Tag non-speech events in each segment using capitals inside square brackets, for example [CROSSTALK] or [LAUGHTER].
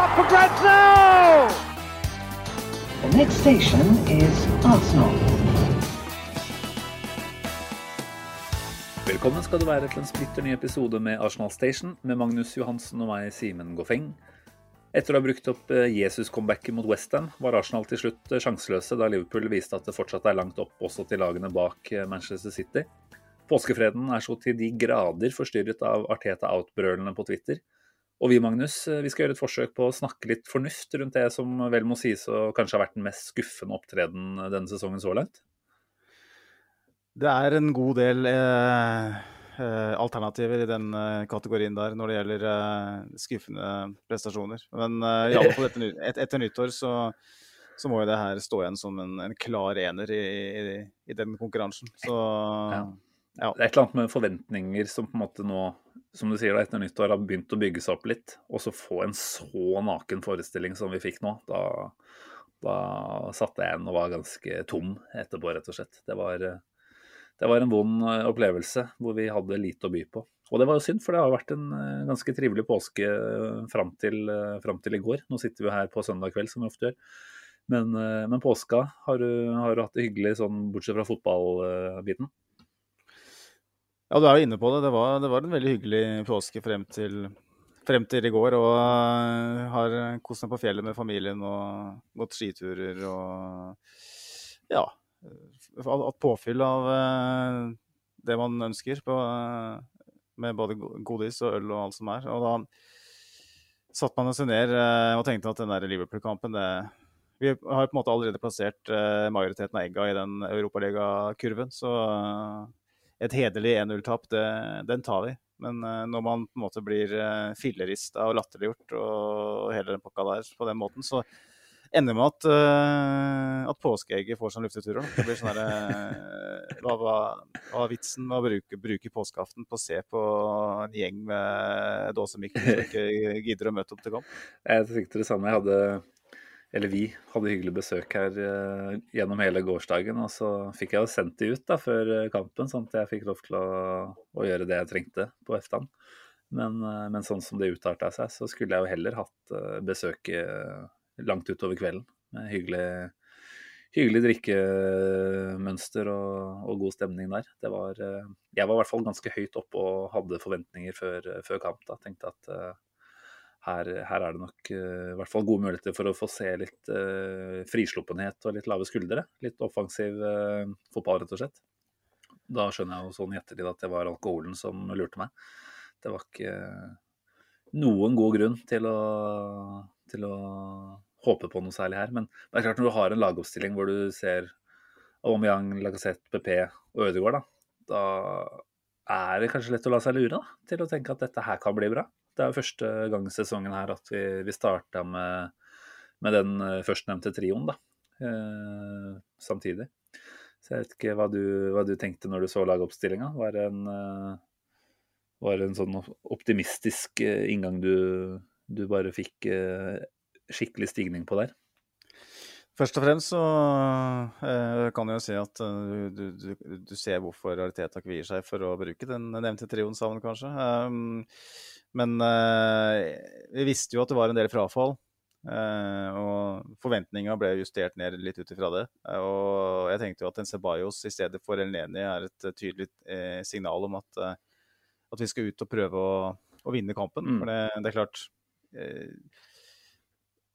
up for grabs now! The next station is Arsenal. Velkommen skal du være til en splitter ny episode med Arsenal Station med Magnus Johansen og meg, Simen Goffeng. Etter å ha brukt opp eh, Jesus-comebacket mot Westham, var Arsenal til slutt eh, sjanseløse da Liverpool viste at det fortsatt er langt opp også til lagene bak eh, Manchester City. Påskefreden er så til de grader forstyrret av Arteta out-brølene på Twitter. Og vi, Magnus, vi skal gjøre et forsøk på å snakke litt fornuft rundt det som vel må sies å kanskje har vært den mest skuffende opptreden denne sesongen så langt. Det er en god del eh, eh, alternativer i den eh, kategorien der når det gjelder eh, skuffende prestasjoner. Men eh, i alle fall etter, et, etter nyttår så, så må jo det her stå igjen som en, en klar ener i, i, i den konkurransen. Så Ja. Ja. Det er et eller annet med forventninger som på en måte nå, som du sier da, etter nyttår har begynt å bygge seg opp litt. Og så få en så naken forestilling som vi fikk nå, da, da satt jeg igjen og var ganske tom etterpå, rett og slett. Det var, det var en vond eh, opplevelse hvor vi hadde lite å by på. Og det var jo synd, for det har vært en eh, ganske trivelig påske eh, fram til, fram til i går. Nå sitter vi her på søndag kveld, som vi ofte gjør. Men, men påska, har du, har du hatt det hyggelig sånn bortsett fra fotballbiten? Ja, du er jo inne på det. Det var, det var en veldig hyggelig påske frem til, frem til i går. Og øh, har kost meg på fjellet med familien og gått skiturer og ja. Hatt påfyll av øh, det man ønsker på, øh, med både godis og øl og alt som er. Og da satt man seg ned og tenkte at den der Liverpool-kampen det Vi har på en måte allerede plassert majoriteten av egga i den europaligakurven, så et hederlig 1-0-tap, den tar vi. Men eh, når man på en måte blir uh, fillerista og latterliggjort og hele den pakka der på den måten, så ender med at, uh, at påskeegget får sånn lufteturer. Det blir sånn derre eh, hva, hva, hva er vitsen med å bruke, bruke påskeaften på å se på en gjeng med dåsemikkel som ikke gidder å møte opp til kamp? Jeg tenkte det samme. Jeg hadde, eller vi hadde hyggelig besøk her uh, gjennom hele gårsdagen. Og så fikk jeg jo sendt de ut da, før eh, kampen, sånn at jeg fikk lov til å, å gjøre det jeg trengte på Eftan. Men, uh, men sånn som det utarta seg, så skulle jeg jo heller hatt uh, besøk langt utover kvelden. Med hyggelig, hyggelig drikkemønster og, og god stemning der. Det var, jeg var i hvert fall ganske høyt oppe og hadde forventninger før, før kamp. da, Tenkte at her, her er det nok uh, i hvert fall gode muligheter for å få se litt uh, frisluppenhet og litt lave skuldre. Litt offensiv uh, fotball, rett og slett. Da skjønner jeg jo sånn i ettertid at det var alkoholen som lurte meg. Det var ikke noen god grunn til å, til å håpe på noe særlig her. Men det er klart når du har en lagoppstilling hvor du ser Aubameyang, Lacazette, PP og Ødegaard, da, da er det kanskje lett å la seg lure da, til å tenke at dette her kan bli bra. Det er jo første gang i sesongen her at vi, vi starta med, med den eh, førstnevnte trioen, da. Eh, samtidig. Så jeg vet ikke hva du, hva du tenkte når du så lagoppstillinga. Var det en, eh, var en sånn optimistisk eh, inngang du, du bare fikk skikkelig stigning på der? Først og fremst så eh, kan jeg jo si at du, du, du, ser hvorfor Rariteta kvier seg for å bruke den nevnte trioen sammen, kanskje. Um, men eh, vi visste jo at det var en del frafall. eh, og forventninga ble justert ned litt ut ifra det. Og jeg tenkte jo at en Ceballos i stedet for Elneni er et tydelig eh, signal om at, at vi skal ut og prøve å, å vinne kampen. Mm. For det, det er klart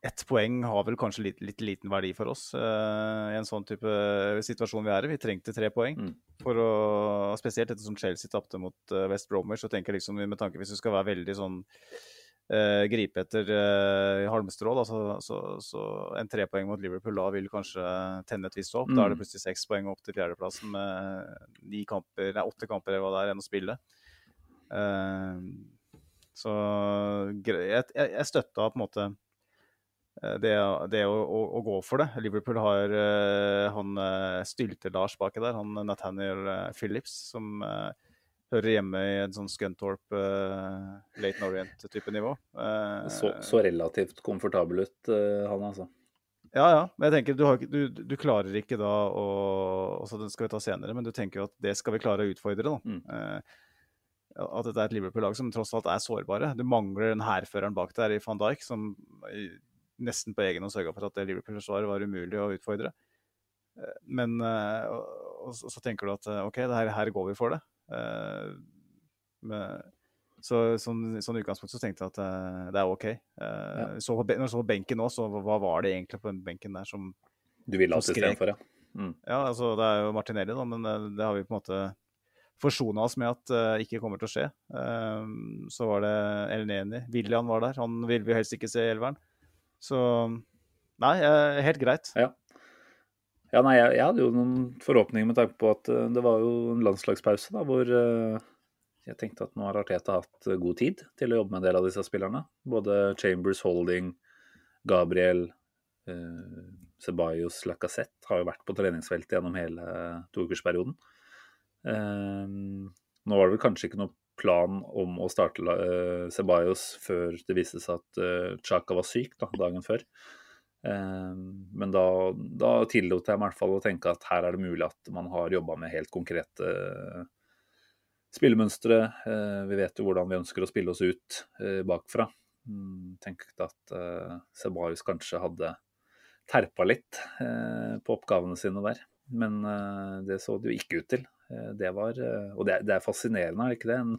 ett poeng har vel kanskje litt, litt liten verdi for oss uh, i en sånn type situasjon vi er i. Vi trengte tre poeng. Mm. For å, spesielt etter som Chelsea tapte mot uh, West Bromwich, så tenker jeg liksom med tanke hvis du skal være veldig sånn uh, gripe etter uh, halmstrå, da, så, så, så en trepoeng mot Liverpool da vil kanskje tenne et visst håp. Da er det Mm. plutselig seks poeng opp til fjerdeplassen med ni kamper, nei, åtte kamper eller hva det er, enn å spille. Uh, Så jeg, jeg, jeg støtta på en måte det, det å, å, å gå for det. Liverpool har eh, han uh, Stylte-Lars baki der, han Nathaniel eh, Phillips, som eh, hører hjemme i en sånn Scunthorpe, uh, Late Orient-type nivå. Uh, Så, så relativt komfortabel ut, uh, han altså. Ja, ja. Men jeg tenker, du, har, du, du klarer ikke da å også Den skal vi ta senere, men du tenker jo at det skal vi klare å utfordre, da. Mm. Eh, at dette er et Liverpool-lag som tross alt er sårbare. Du mangler den hærføreren bak der i van Dijk, som i- nesten på egen hånd sørga for at det Liverpool-forsvaret var umulig å utfordre. Eh, Men eh, og, og så tenker du at eh, OK, det her, her går vi for det. Men, så sånn, sånn utgangspunkt så tenkte jeg at det er OK. Ja. så på, når jeg så på benken nå, så hva var det egentlig på den benken der som Du ville hatt for istedenfor, ja. Mm. Ja, altså det er jo Martinelli, da, men det, det har vi på en måte forsona oss med at uh, ikke kommer til å skje. Så var det Elneni. William var der. Han ville vi helst ikke se i elveren. Så nei, helt greit. Ja, nei, jeg, jeg hadde jo noen forhåpninger med tanke på at eh, det var jo en landslagspause da, hvor eh, jeg tenkte at nå har Arteta hatt eh, god tid til å jobbe med en del av disse spillerne. Både Chambers, Holding, Gabriel, eh, Ceballos, Lacassette har jo vært på treningsfeltet gjennom hele toukersperioden. Eh, nå var det vel kanskje ikke noe plan om å starte uh, Ceballos før det viste seg at uh, Chaka var syk da, dagen før. Uh, Men da, da tillot jeg meg i hvert fall å tenke at her er det mulig at man har jobba med helt konkrete spillemønstre. Vi vet jo hvordan vi ønsker å spille oss ut bakfra. Mm, Tenkte at uh, Ceballos kanskje hadde terpa litt på oppgavene sine der. Men det så det jo ikke ut til. Eh, Det var, eh, og det, er- er fascinerende, er det ikke det? En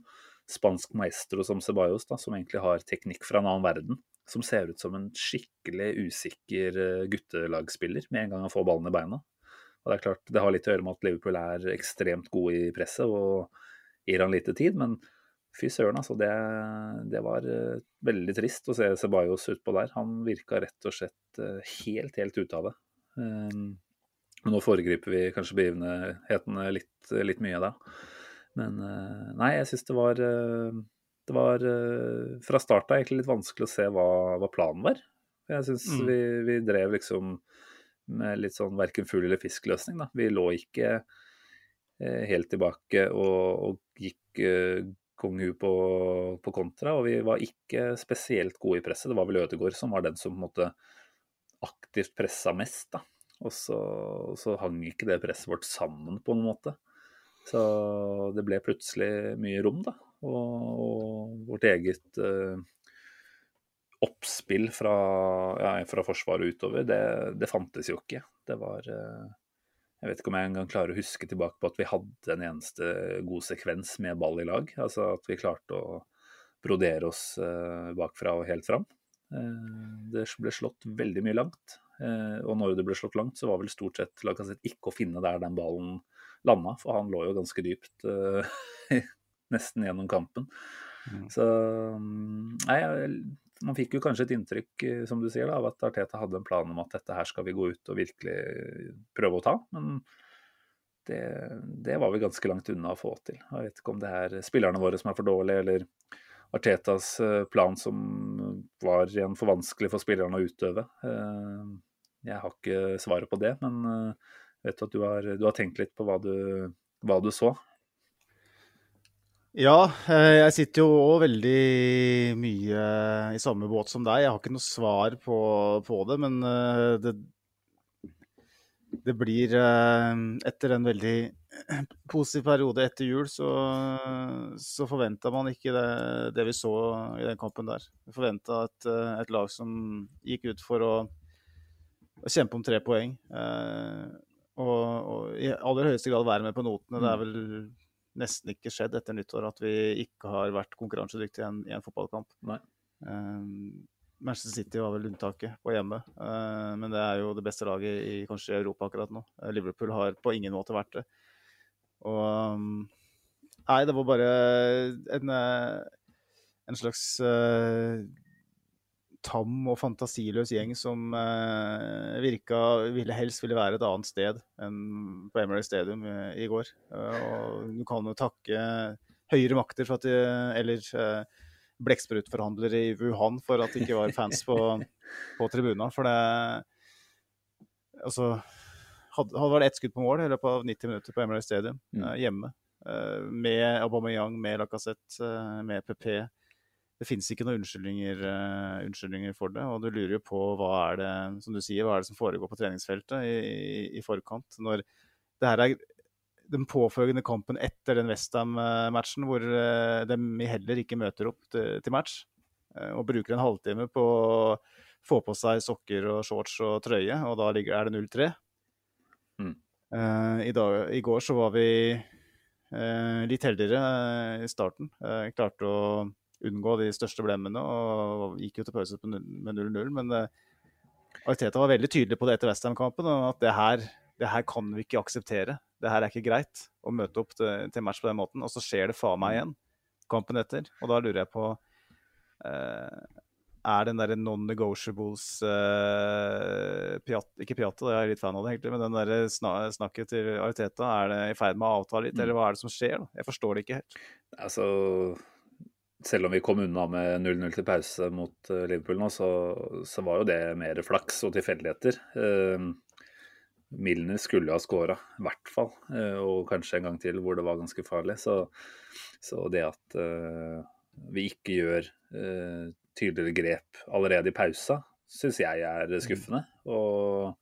spansk maestro som Ceballos, da, som egentlig har teknikk fra en annen verden. Som ser ut som en skikkelig usikker eh, guttelagspiller med en gang han får ballen i beina. Og Det er klart, det har litt å gjøre med at Liverpool er ekstremt gode i presset og gir han lite tid, men fy søren, altså. Det, det var veldig trist å se Ceballos utpå der. Han virka rett og slett helt, helt ute av det. Men nå foregriper vi kanskje begivenhetene litt, litt mye da. Men eh, nei, jeg syns det var eh, Det var eh, fra start av egentlig litt vanskelig å se hva, hva planen var. Jeg syns Mm. vi, vi drev liksom med litt sånn verken fugl eller fisk-løsning, da. Vi lå ikke helt tilbake og, og gikk eh, kong hu på, på kontra, og vi var ikke spesielt gode i presset. Det var vel Ødegaard som var den som på en måte aktivt pressa mest, da. Og så, så hang ikke det presset vårt sammen på noen måte. Så det ble plutselig mye rom, da. Og, og vårt eget eh, oppspill fra, ja, fra forsvaret utover, det, det fantes jo ikke. Det var eh, Jeg vet ikke om jeg engang klarer å huske tilbake på at vi hadde en eneste god sekvens med ball i lag. Altså at vi klarte å brodere oss eh, bakfra og helt fram. Eh, det ble slått veldig mye langt. Eh, og når det ble slått langt, så var vel stort sett Lacassette ikke å finne der den ballen landa, for han lå jo ganske dypt eh, [LAUGHS] nesten gjennom kampen. Mm. Så mm, nei, man fikk jo kanskje et inntrykk, eh, som du sier, da, av at Arteta hadde en plan om at dette her skal vi gå ut og virkelig prøve å ta. Men det, det var vi ganske langt unna å få til. Jeg vet ikke om det er spillerne våre som er for dårlige, eller Artetas eh, plan som var igjen for vanskelig for spillerne å utøve. Eh, Jeg har ikke svaret på det, men jeg vet du at du har, du har tenkt litt på hva du, hva du så. Ja, eh, jeg sitter jo òg veldig mye i samme båt som deg. Jeg har ikke noe svar på, på det, men eh, det, det blir eh, Etter en veldig [CLEARS THROAT] positiv periode etter jul, så, så forventa man ikke det, det vi så i den kampen der. Vi forventa et, eh, et lag som gikk ut for å, å kjempe om tre poeng. eh, og, og i aller høyeste grad være med på notene. Det er vel nesten ikke skjedd etter nyttår at vi ikke har vært konkurransedyktige i en, i en fotballkamp. Nei. Um, Manchester City var vel unntaket på hjemme, uh, men det er jo det beste laget i kanskje Europa akkurat nå. Uh, Liverpool har på ingen måte vært det. Og um, Nei, det var bare en, uh, en slags uh, tam og fantasiløs gjeng som uh, virka ville helst ville være et annet sted enn på Emirates Stadium i, i går. Uh, og du kan jo takke høyere makter for at de, eller uh, blekksprutforhandler i Wuhan for at det ikke var fans på, på tribuna. For det Altså hadde, hadde vært ett skudd på mål i løpet av 90 minutter på Emirates Stadium Mm. eh, hjemme. eh, med Aubameyang, med Lacassette, eh, med PP. Det finnes ikke noen unnskyldninger, unnskyldninger for det. Og du lurer jo på hva er det som du sier, hva er det som foregår på treningsfeltet i, i, i forkant. Når det her er den påfølgende kampen etter den Westham-matchen, hvor eh, de heller ikke møter opp til, til match. eh, og bruker en halvtime på å få på seg sokker og shorts og trøye, og da ligger, er det 0-3. Mm. Uh, i, dag, I går så var vi uh, litt heldigere uh, i starten. Klarte å unngå de største blemmene og gikk jo til pause med 0-0. Men Ariteta var veldig tydelig på det etter Westham-kampen, at det her, det her kan vi ikke akseptere. Det her er ikke greit å møte opp til, til match på den måten. Og så skjer det faen meg igjen kampen etter. Og da lurer jeg på eh, Er den derre non-negotiables eh, Piat, Ikke Piatte, jeg er litt fan av det, egentlig, men den derre sna, snakket til Ariteta, er det i ferd med å avta litt, Mm. eller hva er det som skjer? da? Jeg forstår det ikke helt. Altså, selv om vi kom unna med 0-0 til pause mot eh, Liverpool nå, så, så var jo det mer flaks og tilfeldigheter. Eh, Milner skulle ha skåra, i hvert fall. eh, og kanskje en gang til hvor det var ganske farlig. Så, så det at uh, vi ikke gjør uh, tydeligere grep allerede i pausa, syns jeg er skuffende. Og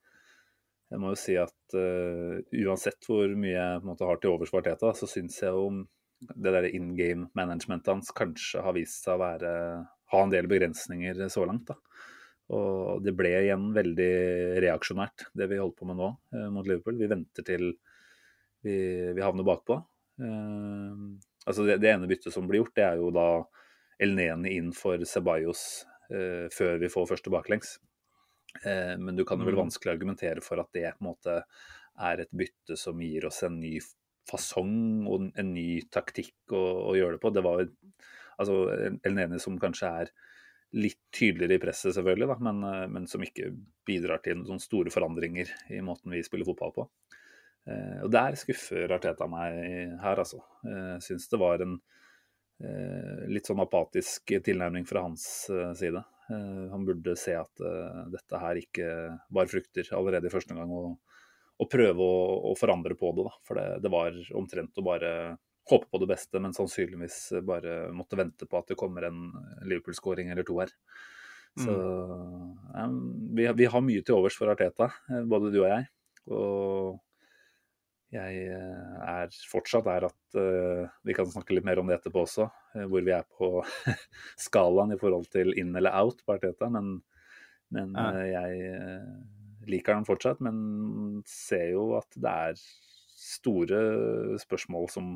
jeg må jo si at uh, uansett hvor mye jeg måte, har til overs for Arteta, så syns jeg om det der in game managementet hans kanskje har vist seg å være, ha en del begrensninger så langt. da. Og det ble igjen veldig reaksjonært, det vi holder på med nå eh, mot Liverpool. Vi venter til vi, vi havner bakpå. Eh, altså det, det ene byttet som blir gjort, det er jo da Elneni inn for Ceballos eh, før vi får første baklengs. Eh, men du kan jo vel Mm. vanskelig argumentere for at det på en måte er et bytte som gir oss en ny fasong og en ny taktikk å, å gjøre det på. Det var jo altså, Elneni som kanskje er litt tydeligere i presset, selvfølgelig, da, men, eh, men som ikke bidrar til noen store forandringer i måten vi spiller fotball på. Eh, og Der skuffer Arteta meg her, altså. Jeg syns det var en eh, litt sånn apatisk tilnærming fra hans eh, side. Eh, han burde se at eh, dette her ikke bar frukter allerede i første gang, og, og prøve å, å forandre på det. Da. For det, det var omtrent å bare håpe på det beste, men sannsynligvis bare måtte vente på at det kommer en Liverpool-skåring eller to her. Så ja, vi, vi har mye til overs for Arteta, eh, både du og jeg. Og jeg eh, er fortsatt der at uh, Vi kan snakke litt mer om det etterpå også, hvor vi er på [LAUGHS] skalaen i forhold til in eller out på Arteta. Men, men Ja. jeg liker den fortsatt, men ser jo at det er store spørsmål som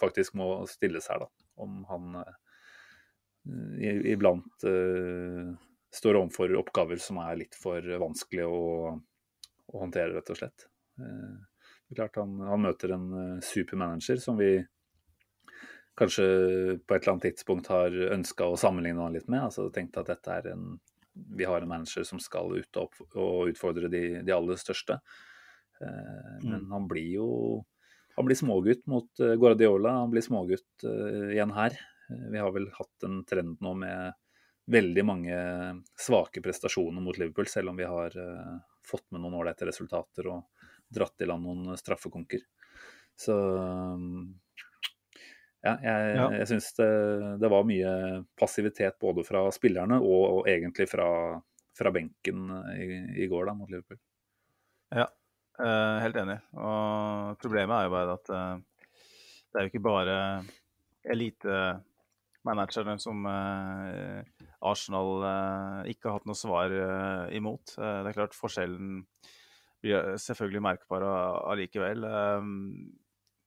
faktisk må stilles her, da. Om han eh, iblant uh, står overfor oppgaver som er litt for vanskelig å, å håndtere, rett og slett. Uh, klart han, han møter en uh, supermanager som vi kanskje på et eller annet tidspunkt har ønska å sammenligne han litt med. altså Tenkte at dette er en vi har en manager som skal ut og, utfordre de, de aller største. Eh, men han blir jo han blir smågutt mot eh, Guardiola, han blir smågutt eh, igjen her. Eh, vi har vel hatt en trend nå med veldig mange svake prestasjoner mot Liverpool, selv om vi har fått med noen ålreite resultater og dratt i land noen straffekonker. Så ja, jeg, Ja. jeg syns det, det var mye passivitet både fra spillerne og, og egentlig fra, fra benken i, i går da, mot Liverpool. Ja, eh, helt enig. Og problemet er jo bare at uh, det er jo ikke bare elitemanagerne som uh, Arsenal ikke har hatt noe svar imot. Det er klart forskjellen blir selvfølgelig merkbar allikevel.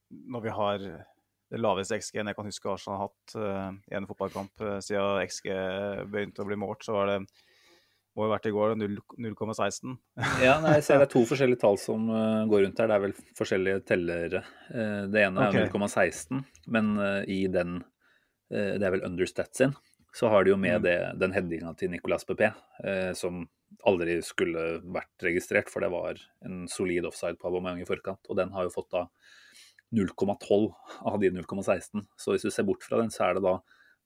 Når vi har det laveste XG enn jeg kan huske Arsenal har hatt i en fotballkamp siden XG begynte å bli målt, så var det må jo vært i går 0,16. [LAUGHS] Ja, nei, jeg ser det er to [LAUGHS] forskjellige tall som uh, går rundt her. Det er vel forskjellige tellere. Uh, det ene er okay. 0,16, men uh, i den Det er vel understat sin. Så har de jo med Mm. det, den headinga til Nicolas PP, som aldri skulle vært registrert, for det var en solid offside på Aubameyang i forkant. Og den har jo fått da 0,12 av de 0,16. Så hvis du ser bort fra den, så er det da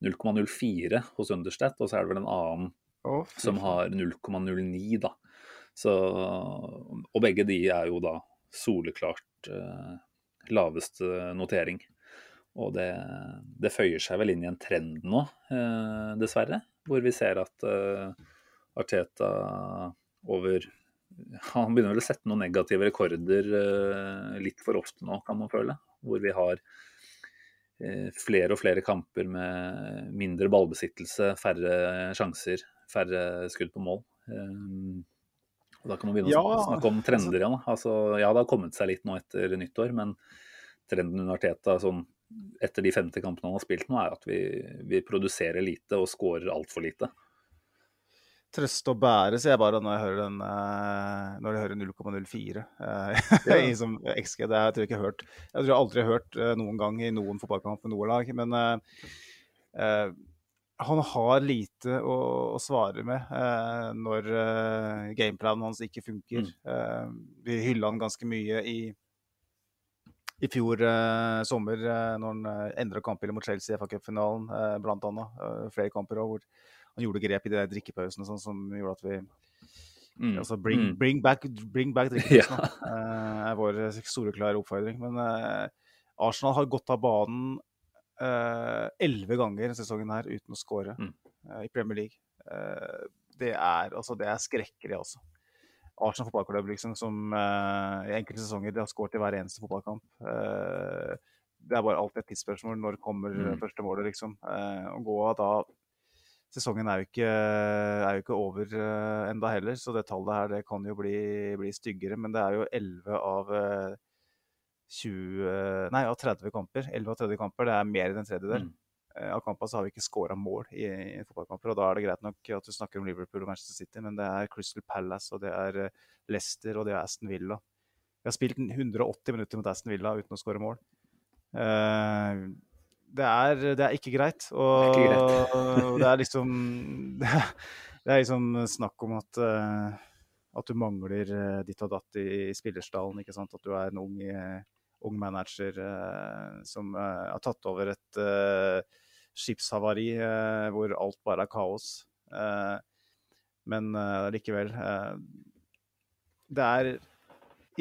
0,04 hos Understat, og så er det vel en annen Fy som har 0,09, da. Så, og begge de er jo da soleklart eh, laveste notering. Og det, det føyer seg vel inn i en trend nå, eh, dessverre. Hvor vi ser at eh, Arteta over Han begynner vel å sette noen negative rekorder eh, litt for ofte nå, kan man føle. Hvor vi har eh, flere og flere kamper med mindre ballbesittelse, færre sjanser, færre skudd på mål. Um, og da kan man begynne å snakke om trender igjen. Altså, ja, det har kommet seg litt nå etter nyttår, men trenden under Teta sånn, etter de 50 kampene han har spilt nå, er at vi, vi produserer lite og skårer altfor lite. Trøste og bære, sier jeg bare når jeg hører, den, eh, når jeg hører 0,04 eh, [LAUGHS] Ja. i som XG. Det har jeg tror jeg ikke hørt. Jeg tror jeg aldri har hørt eh, noen gang i noen fotballkamp med noe lag. Men uh, eh, han har lite å, å svare med eh, når eh, gameplanen hans ikke funker. Eh, vi hylla han ganske mye i, i fjor eh, sommer, eh, når han eh, endra kampbildet mot Chelsea i FA Cup-finalen, eh, blant annet. Eh, flere kamper også, hvor han gjorde grep i de drikkepausene sånn, som gjorde at vi Mm. Altså bring, Mm. bring back, bring back [LAUGHS] drikkepausene eh, er vår soleklare oppfordring. Men Arsenal har gått av banen elleve ganger denne sesongen her uten å skåre Mm. eh, i Premier League. Eh, det, er, altså, det er skrekkelig, altså. Arsenal fotballklubb liksom, som eh, i enkelte sesonger de har skåret i hver eneste fotballkamp. Eh, det er bare alltid et tidsspørsmål. Når det kommer Mm. første målet, liksom? Eh, å gå av da Sesongen er jo ikke, er jo ikke over enda heller, så det tallet her det kan jo bli, bli styggere. Men det er jo 11 av eh, 20 eh, Nei, av 30 kamper. 11 av 30 kamper, det er mer enn en tredjedel. Mm. Eh, Av kampene så har vi ikke scora mål i, i fotballkamper. og Da er det greit nok at du snakker om Liverpool og Manchester City, men det er Crystal Palace, og det er eh, Leicester og det er Aston Villa. Vi har spilt 180 minutter mot Aston Villa uten å skåre mål. Uh, det, er, det er ikke greit. Og Det er [LAUGHS] det er liksom Det er liksom snakk om at uh, at du mangler ditt og datt i, i spillerstallen. ikke sant? At du er en ung, eh, ung manager eh, som eh, har tatt over et eh, skipshavari hvor alt bare er kaos. Men likevel Det er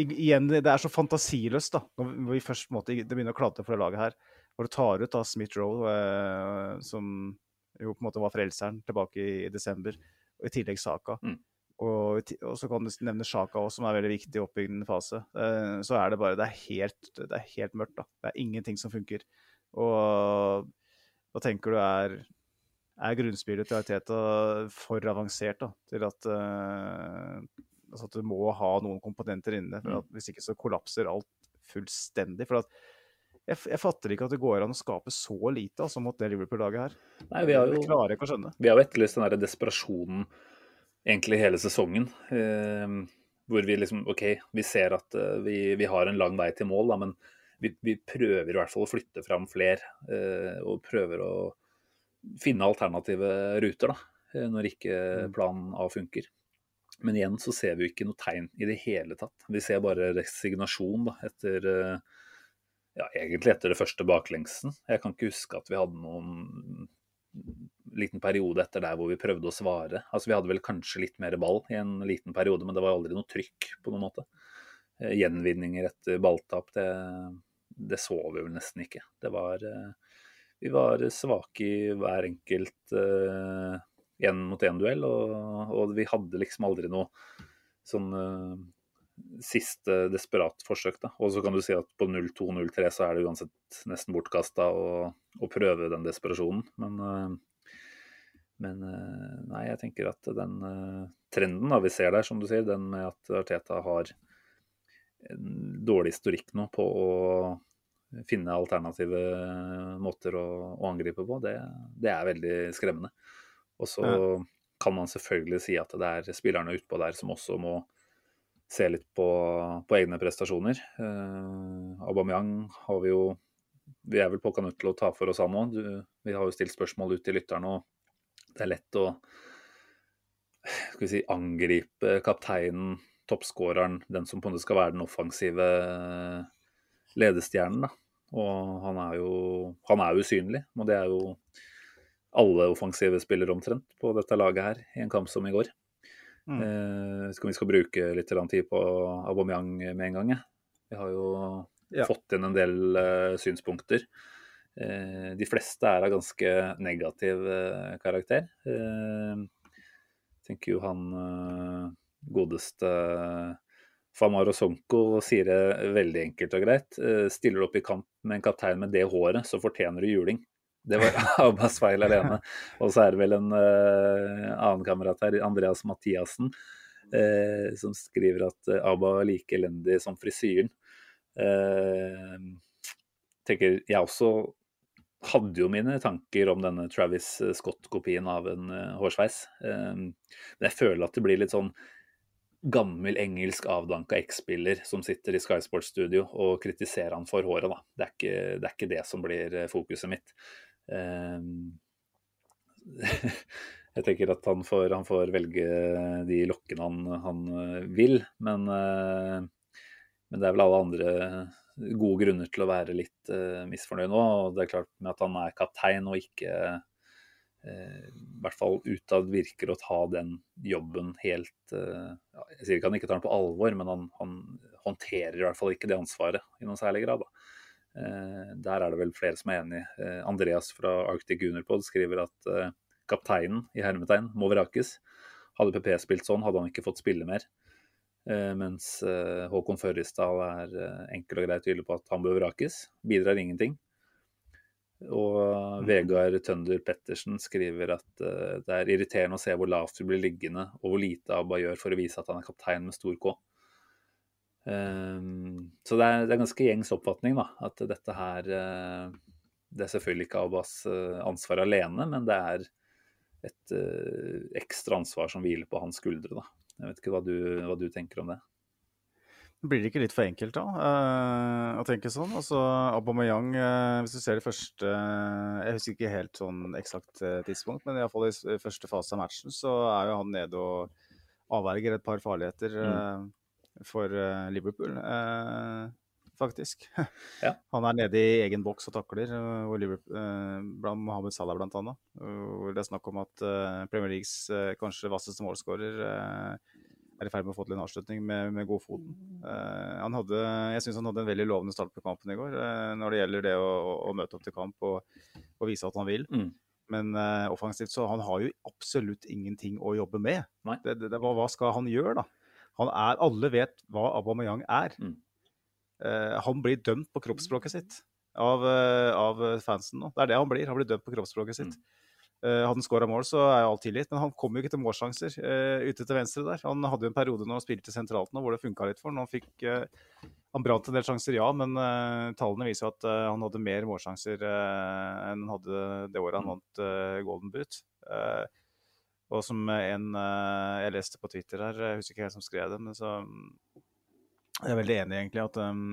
igjen, det er så fantasiløst da, når vi- først måte, det begynner å klatre for det laget her. Hvor du tar ut da Smith Rowe, eh, som jo på en måte var frelseren tilbake i, i desember, og i tillegg Saka. Mm. Og, og så kan du nevne Sjaka også, som er veldig viktig i oppbyggende fase. Eh, så er det bare Det er helt, det er helt mørkt, da. Det er ingenting som funker. Og da tenker du er er grunnspillet til Arteta for avansert da, til at, uh, altså at du må ha noen komponenter inne. for at Hvis ikke så kollapser alt fullstendig. for at jeg, jeg fatter ikke at det går an å skape så lite altså, mot det Liverpool-laget her. Nei, vi har jo Jeg klarer ikke å skjønne. Vi har jo etterlyst den der desperasjonen egentlig hele sesongen. Eh, hvor vi liksom OK, vi ser at eh, vi, vi har en lang vei til mål, da, men vi, vi prøver i hvert fall å flytte fram fler. Eh, og prøver å finne alternative ruter, da, eh, når ikke Mm. plan A funker. Men igjen så ser vi ikke noe tegn i det hele tatt. Vi ser bare resignasjon da, etter ja, egentlig etter det første baklengsen. Jeg kan ikke huske at vi hadde noen liten periode etter der hvor vi prøvde å svare. Altså Vi hadde vel kanskje litt mer ball i en liten periode, men det var aldri noe trykk på noen måte. Eh, Gjenvinninger etter balltap, det, det så vi vel nesten ikke. Det var eh, Vi var svake i hver enkelt én mot én-duell, og, og vi hadde liksom aldri noe sånn eh, siste desperat forsøk. da. Og så kan du si at på 0-2-0-3 så er det uansett nesten bortkasta å, prøve den desperasjonen. Men, eh, men eh, nei, jeg tenker at den eh, trenden da vi ser der, som du sier, den med at Arteta har en dårlig historikk nå på å finne alternative måter å, å angripe på, det, det er veldig skremmende. Og så Ja. kan man selvfølgelig si at det er spillerne utpå der som også må se litt på, på egne prestasjoner. Eh, Aubameyang har vi jo Vi er vel på nødt til å ta for oss han. Du- Vi har jo stilt spørsmål ut til lytterne, og det er lett å skal vi si, angripe kapteinen, toppskåreren, den som på en måte skal være den offensive ledestjernen. da. Og han er jo han er usynlig, og det er jo alle offensive spillere omtrent på dette laget her i en kamp som i går. Mm. Eh, vi skal bruke litt tid på Aubameyang med en gang. jeg. Vi har jo Ja. fått inn en del eh, synspunkter. Eh, de fleste er av ganske negativ eh, karakter. Jeg tenker jo han eh, godeste Famaro Sonko sier det veldig enkelt og greit. Eh, stiller du opp i kamp med en kaptein med det håret, så fortjener du juling. Det var [LAUGHS] Abbas feil alene. Og så er det vel en eh, annen kamerat her, Andreas Mathiassen, eh, som skriver at eh, Abba er like elendig som frisyren. Eh, tenker jeg også hadde jo mine tanker om denne Travis Scott-kopien av en eh, hårsveis. Eh, men jeg føler at det blir litt sånn gammel engelsk avdanka X-spiller som sitter i Sky Sports studio og kritiserer han for håret. Da. Det, er ikke, det er ikke det som blir eh, fokuset mitt. Eh, [LAUGHS] jeg tenker at han får, han får velge de lokkene han, han eh, vil, men, eh, men det er vel alle andre gode grunner til å være litt uh, misfornøyd nå. og Det er klart med at han er kaptein og ikke uh, i hvert fall utad virker å ta den jobben helt uh, Jeg sier ikke han ikke tar den på alvor, men han, han, håndterer i hvert fall ikke det ansvaret i noen særlig grad. Der er det vel flere som er enig. Andreas fra Arctic Gunnerpod skriver at kapteinen i hermetegn må vrakes. Hadde PP spilt sånn, hadde han ikke fått spille mer. Uh, mens uh, Håkon Førrisdal er uh, enkel og grei tydelig på at han bør vrakes. Bidrar ingenting. Og Mm. Vegard Tønder Pettersen skriver at det er irriterende å se hvor lavt du blir liggende, og hvor lite Abba gjør for å vise at han er kaptein med stor K. så det er, det er ganske gjengs oppfatning, da. At dette her Det er selvfølgelig ikke Abbas ansvar alene, men det er et ekstra ansvar som hviler på hans skuldre, da. Jeg vet ikke hva du, hva du tenker om det. Blir det ikke litt for enkelt da, uh, å tenke sånn? Altså, Aubameyang, uh, hvis du ser det første uh, Jeg husker ikke helt sånn eksakt tidspunkt, men iallfall i første fase av matchen så er jo han nede og avverger et par farligheter mm. for Liverpool, faktisk. Ja. [LAUGHS] Han er nede i egen boks og takler, og Liverpool, blant Mohammed Salah bl.a. Hvor det er snakk om at Premier Leagues kanskje vasseste målskårer er i ferd med å få til en avslutning med, med godfoten. Uh, han hadde, jeg syns han hadde en veldig lovende start på kampen i går når det gjelder det å, å, møte opp til kamp og, og vise at han vil. Mm. Men uh, offensivt så han har jo absolutt ingenting å jobbe med. Det, det, det, hva, hva, skal han gjøre, da? Han er, alle vet hva Aubameyang er. Mm. Han blir dømt på kroppsspråket sitt av, av, fansen nå. Det er det han blir. Han blir dømt på kroppsspråket sitt. Mm. Uh, hadde han skåra mål, så er jo alt tilgitt, men han kom jo ikke til målsjanser uh, ute til venstre der. Han hadde jo en periode når han spilte sentralt nå hvor det funka litt for han. Fikk, uh, han brant en del sjanser, ja, men tallene viser at han hadde mer målsjanser enn han hadde det året han vant Golden Boot. og som en jeg leste på Twitter her, jeg husker ikke hvem som skrev det, men så jeg er veldig enig egentlig at um,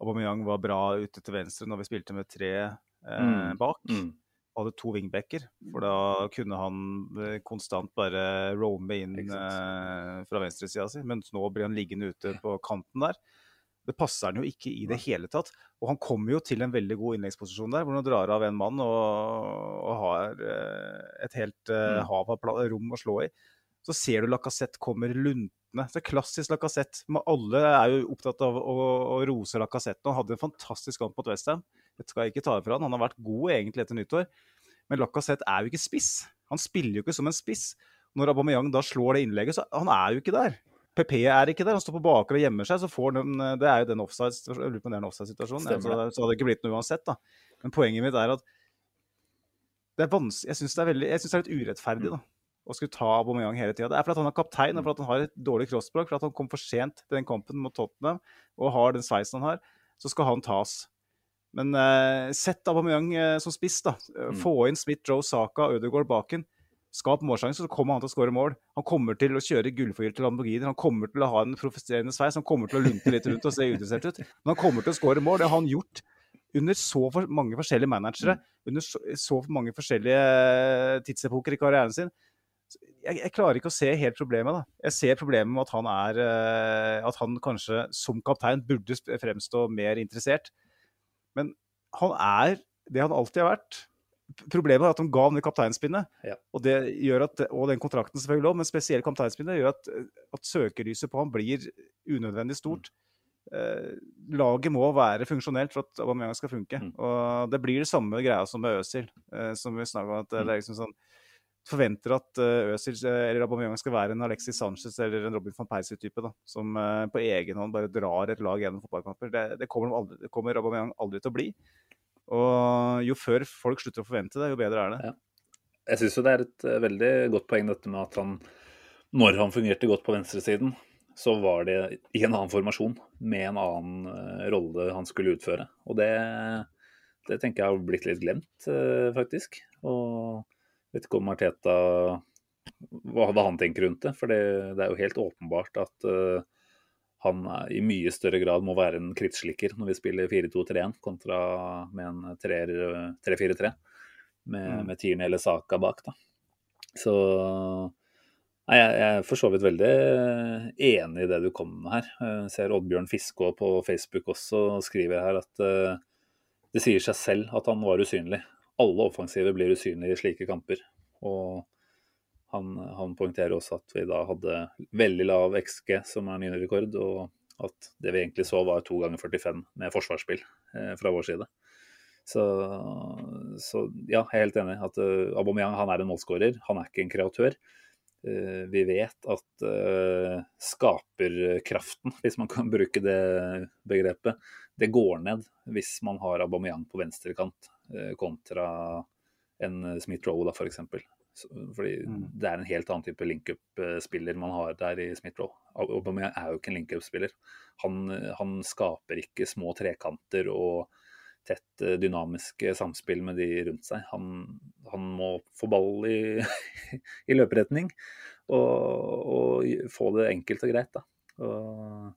Aubameyang var bra ute til venstre når vi spilte med tre mm. bak. Mm hadde to wingbacker. For da kunne han konstant bare roame inn eh, fra venstresida si. Mens nå blir han liggende ute på kanten der. Det passer han jo ikke i det hele tatt. Og han kommer jo til en veldig god innleggsposisjon der, hvor han drar av en mann og, og har eh, et helt eh, hav av rom å slå i. Så ser du Lacassette kommer luntende. Det er klassisk Lacassette. Alle er jo opptatt av å, å rose Lacassette. Han hadde en fantastisk kamp mot Westham. Det skal jeg ikke ta ifra han. Han har vært god egentlig etter nyttår. Men Lacassette er jo ikke spiss. Han spiller jo ikke som en spiss. Når Aubameyang da slår det innlegget, så han er jo ikke der. PP er ikke der. Han står på baker og gjemmer seg. så får den, Det er jo den offside-situasjonen. Offside så, så hadde det ikke blitt noe uansett. da. Men poenget mitt er at det er vanskelig, jeg syns det, det, er litt urettferdig da, å skulle ta Aubameyang hele tida. Det er fordi han er kaptein, og fordi han har et dårlig crossspråk, fordi han kom for sent til den kampen mot Tottenham og har den sveisen han har, så skal han tas. Men uh, sett Aubameyang uh, som spiss, da. Uh, Mm. Få inn Smith, Joe, Saka, Ødegaard baken. Skap målsjanse, så kommer han til å skåre mål. Han kommer til å kjøre gullforgylte til Lamborghini. Han kommer til å ha en professerende sveis. Han kommer til å lunte litt rundt og se uinteressert ut. Men han kommer til å skåre mål. Det har han gjort under så for mange forskjellige managere. Under så, så mange forskjellige tidsepoker i karrieren sin. Jeg, jeg, klarer ikke å se helt problemet. da. Jeg ser problemet med at han er At han kanskje som kaptein burde fremstå mer interessert. Men han er det han alltid har vært. Problemet er at de ga ham det kapteinspinnet. Ja. Og, det gjør at, og den kontrakten selvfølgelig òg, men spesielt kapteinspinnet gjør at, at søkelyset på ham blir unødvendig stort. Eh, laget må være funksjonelt for at Aubameyang skal funke. Mm. Og det blir det samme greia som med Øzil. Eh, som vi snakka om, at det Mm. er liksom sånn Forventer at Øzil eh, eller Aubameyang skal være en Alexis Sanchez eller en Robin van Persie-type. Som eh, på egen hånd bare drar et lag gjennom fotballkamper. Det, det, kommer, aldri, kommer Aubameyang aldri til å bli. Og jo før folk slutter å forvente det, jo bedre er det. Ja. Jeg syns jo det er et eh, veldig godt poeng dette med at han, når han fungerte godt på venstresiden, så var det i en annen formasjon med en annen eh, rolle han skulle utføre. Og det, det tenker jeg har blitt litt glemt, eh, faktisk. Og vet ikke om Arteta hva, han tenker rundt det. For det, det er jo helt åpenbart at uh, han i mye større grad må være en krittslikker når vi spiller 4-2-3-1 kontra med en 3-4-3 med, Mm. med Tierney eller Saka bak. da. Så nei, jeg, jeg er for så vidt veldig enig i det du kommer med her. Jeg ser Oddbjørn Fiskå på Facebook også skriver her at eh, det sier seg selv at han var usynlig. Alle offensive blir usynlige i slike kamper. Og han, han poengterer også at vi da hadde veldig lav XG, som er ny rekord, og at det vi egentlig så var to ganger 45 med forsvarsspill eh, fra vår side. Så, så ja, jeg er helt enig. at uh, Aubameyang han er en målskårer, han er ikke en kreatør. Eh, vi vet at uh, skaperkraften, [LAUGHS] hvis man kan bruke det begrepet, det går ned hvis man har Aubameyang på venstrekant uh, kontra en Smith-Rowe, da, f.eks. Fordi Mm. det er en helt annen type link-up-spiller man har der i Smith-Rowe. Aubameyang er jo ikke en link-up-spiller. Han, han skaper ikke små trekanter og tett dynamisk samspill med de rundt seg. Han, han må få ball i, [LAUGHS] i løperetning og, og få det enkelt og greit. Da. Og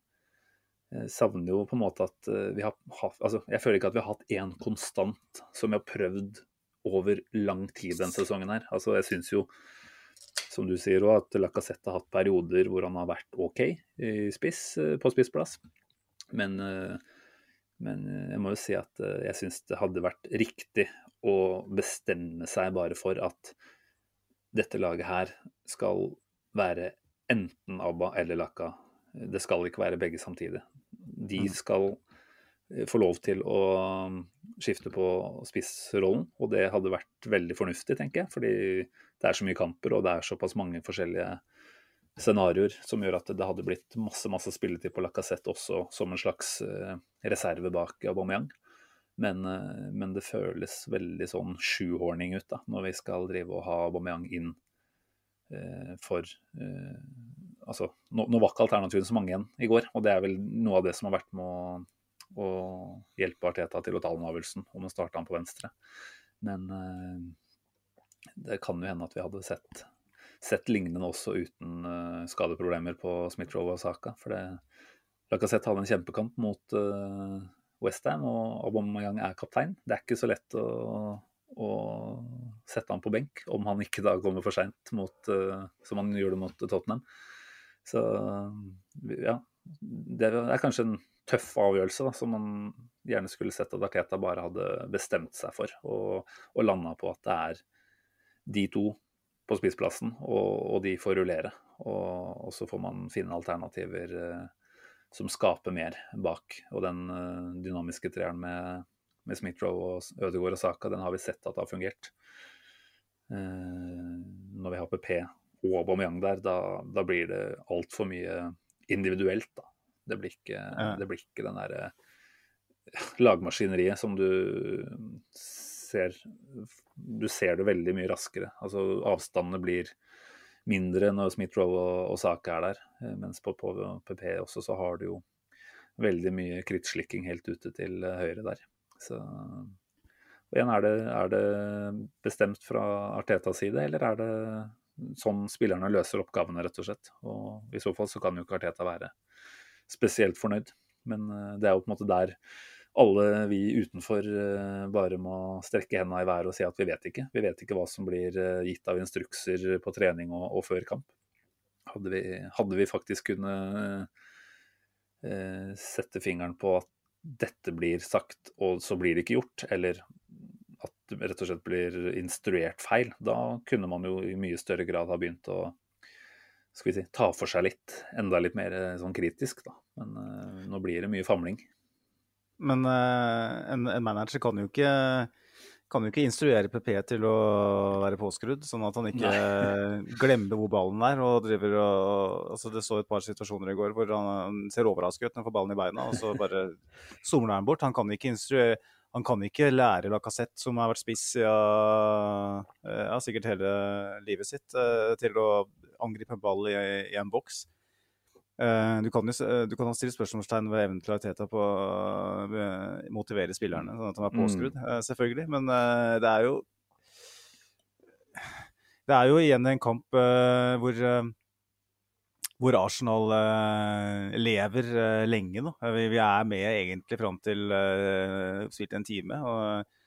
jeg savner jo på en måte at eh, vi har hatt altså Jeg føler ikke at vi har hatt én konstant som vi har prøvd over lang tid denne sesongen her. Altså jeg syns jo, som du sier òg, at Lacassette har hatt perioder hvor han har vært OK spiss, eh, på spissplass. Men eh, men jeg må jo si at eh, jeg syns det hadde vært riktig å bestemme seg bare for at dette laget her skal være enten ABBA eller Laka. Det skal ikke være begge samtidig. De Mm. skal eh, få lov til å mm, skifte på spissrollen, og det hadde vært veldig fornuftig, tenker jeg. Fordi det er så mye kamper, og det er såpass mange forskjellige scenarioer som gjør at det hadde blitt masse masse spilletid på Lacassette også som en slags eh, reserve bak Aubameyang. Men, eh, men det føles veldig sånn sjuhorning ut da, når vi skal drive og ha Aubameyang inn eh, for eh, Altså, nå, nå var ikke alternativene så mange igjen i går, og det er vel noe av det som har vært med å, å hjelpe Arteta til å ta den avgjørelsen om å starte han på venstre. Men eh, det kan jo hende at vi hadde sett sett lignende også uten uh, skadeproblemer på Smith-Rowe og Saka. For det, Lacassette hadde en kjempekamp mot uh, Westham, og Aubameyang er kaptein. Det er ikke så lett å, å sette han på benk om han ikke da kommer for seint, uh, som han gjorde mot Tottenham. Så ja, det er kanskje en tøff avgjørelse da, som man gjerne skulle sett at Aketa bare hadde bestemt seg for, og, og landa på at det er de to på spissplassen, og, og, de får rullere. Og, og, så får man finne alternativer eh, som skaper mer bak. Og den eh, dynamiske treeren med, med Smith-Roe og Ødegaard og Saka, den har vi sett at det har fungert. Eh, når vi har PP og Aubameyang der, da, da blir det altfor mye individuelt. Da. Det blir ikke, det blir ikke den derre lagmaskineriet som du ser Du ser det veldig mye raskere. Altså avstandene blir mindre når Smith-Roe og, og Saka er der. eh, Mens på, på PP også så har du jo veldig mye krittslikking helt ute til eh, høyre der. Så og igjen, er det, er det bestemt fra Artetas side, eller er det sånn spillerne løser oppgavene, rett og slett? Og I så fall så kan jo ikke Arteta være spesielt fornøyd. Men eh, det er jo på en måte der alle vi utenfor eh, bare må strekke hendene i været og si at vi vet ikke. Vi vet ikke hva som blir eh, gitt av instrukser på trening og, og før kamp. Hadde vi, hadde vi faktisk kunnet eh, sette fingeren på at dette blir sagt, og så blir det ikke gjort, eller at det rett og slett blir instruert feil. Da kunne man jo i mye større grad ha begynt å skal vi si, ta for seg litt, enda litt mer eh, sånn kritisk. Da. Men uh, nå blir det mye famling. Men uh, en, en, manager kan jo, ikke, kan jo ikke instruere PP til å være påskrudd, sånn at han ikke Nei. [LAUGHS] glemmer hvor ballen er. og driver og, altså Det så et par situasjoner i går hvor han ser overrasket ut når han får ballen i beina, og så bare somler han bort. Han kan ikke instruere han kan ikke lære Lacassette, som har vært spiss ja, ja, sikkert hele livet sitt, til å angripe en ball i, i en boks. Uh, du, kan jo, du kan stille spørsmålstegn ved evnen til Arteta på å motivere spillerne, sånn at de er mm. påskrudd, mm. selvfølgelig. Men det er jo Det er jo igjen en kamp hvor hvor Arsenal lever lenge. Vi, vi, er med egentlig fram til uh, spilt en time. og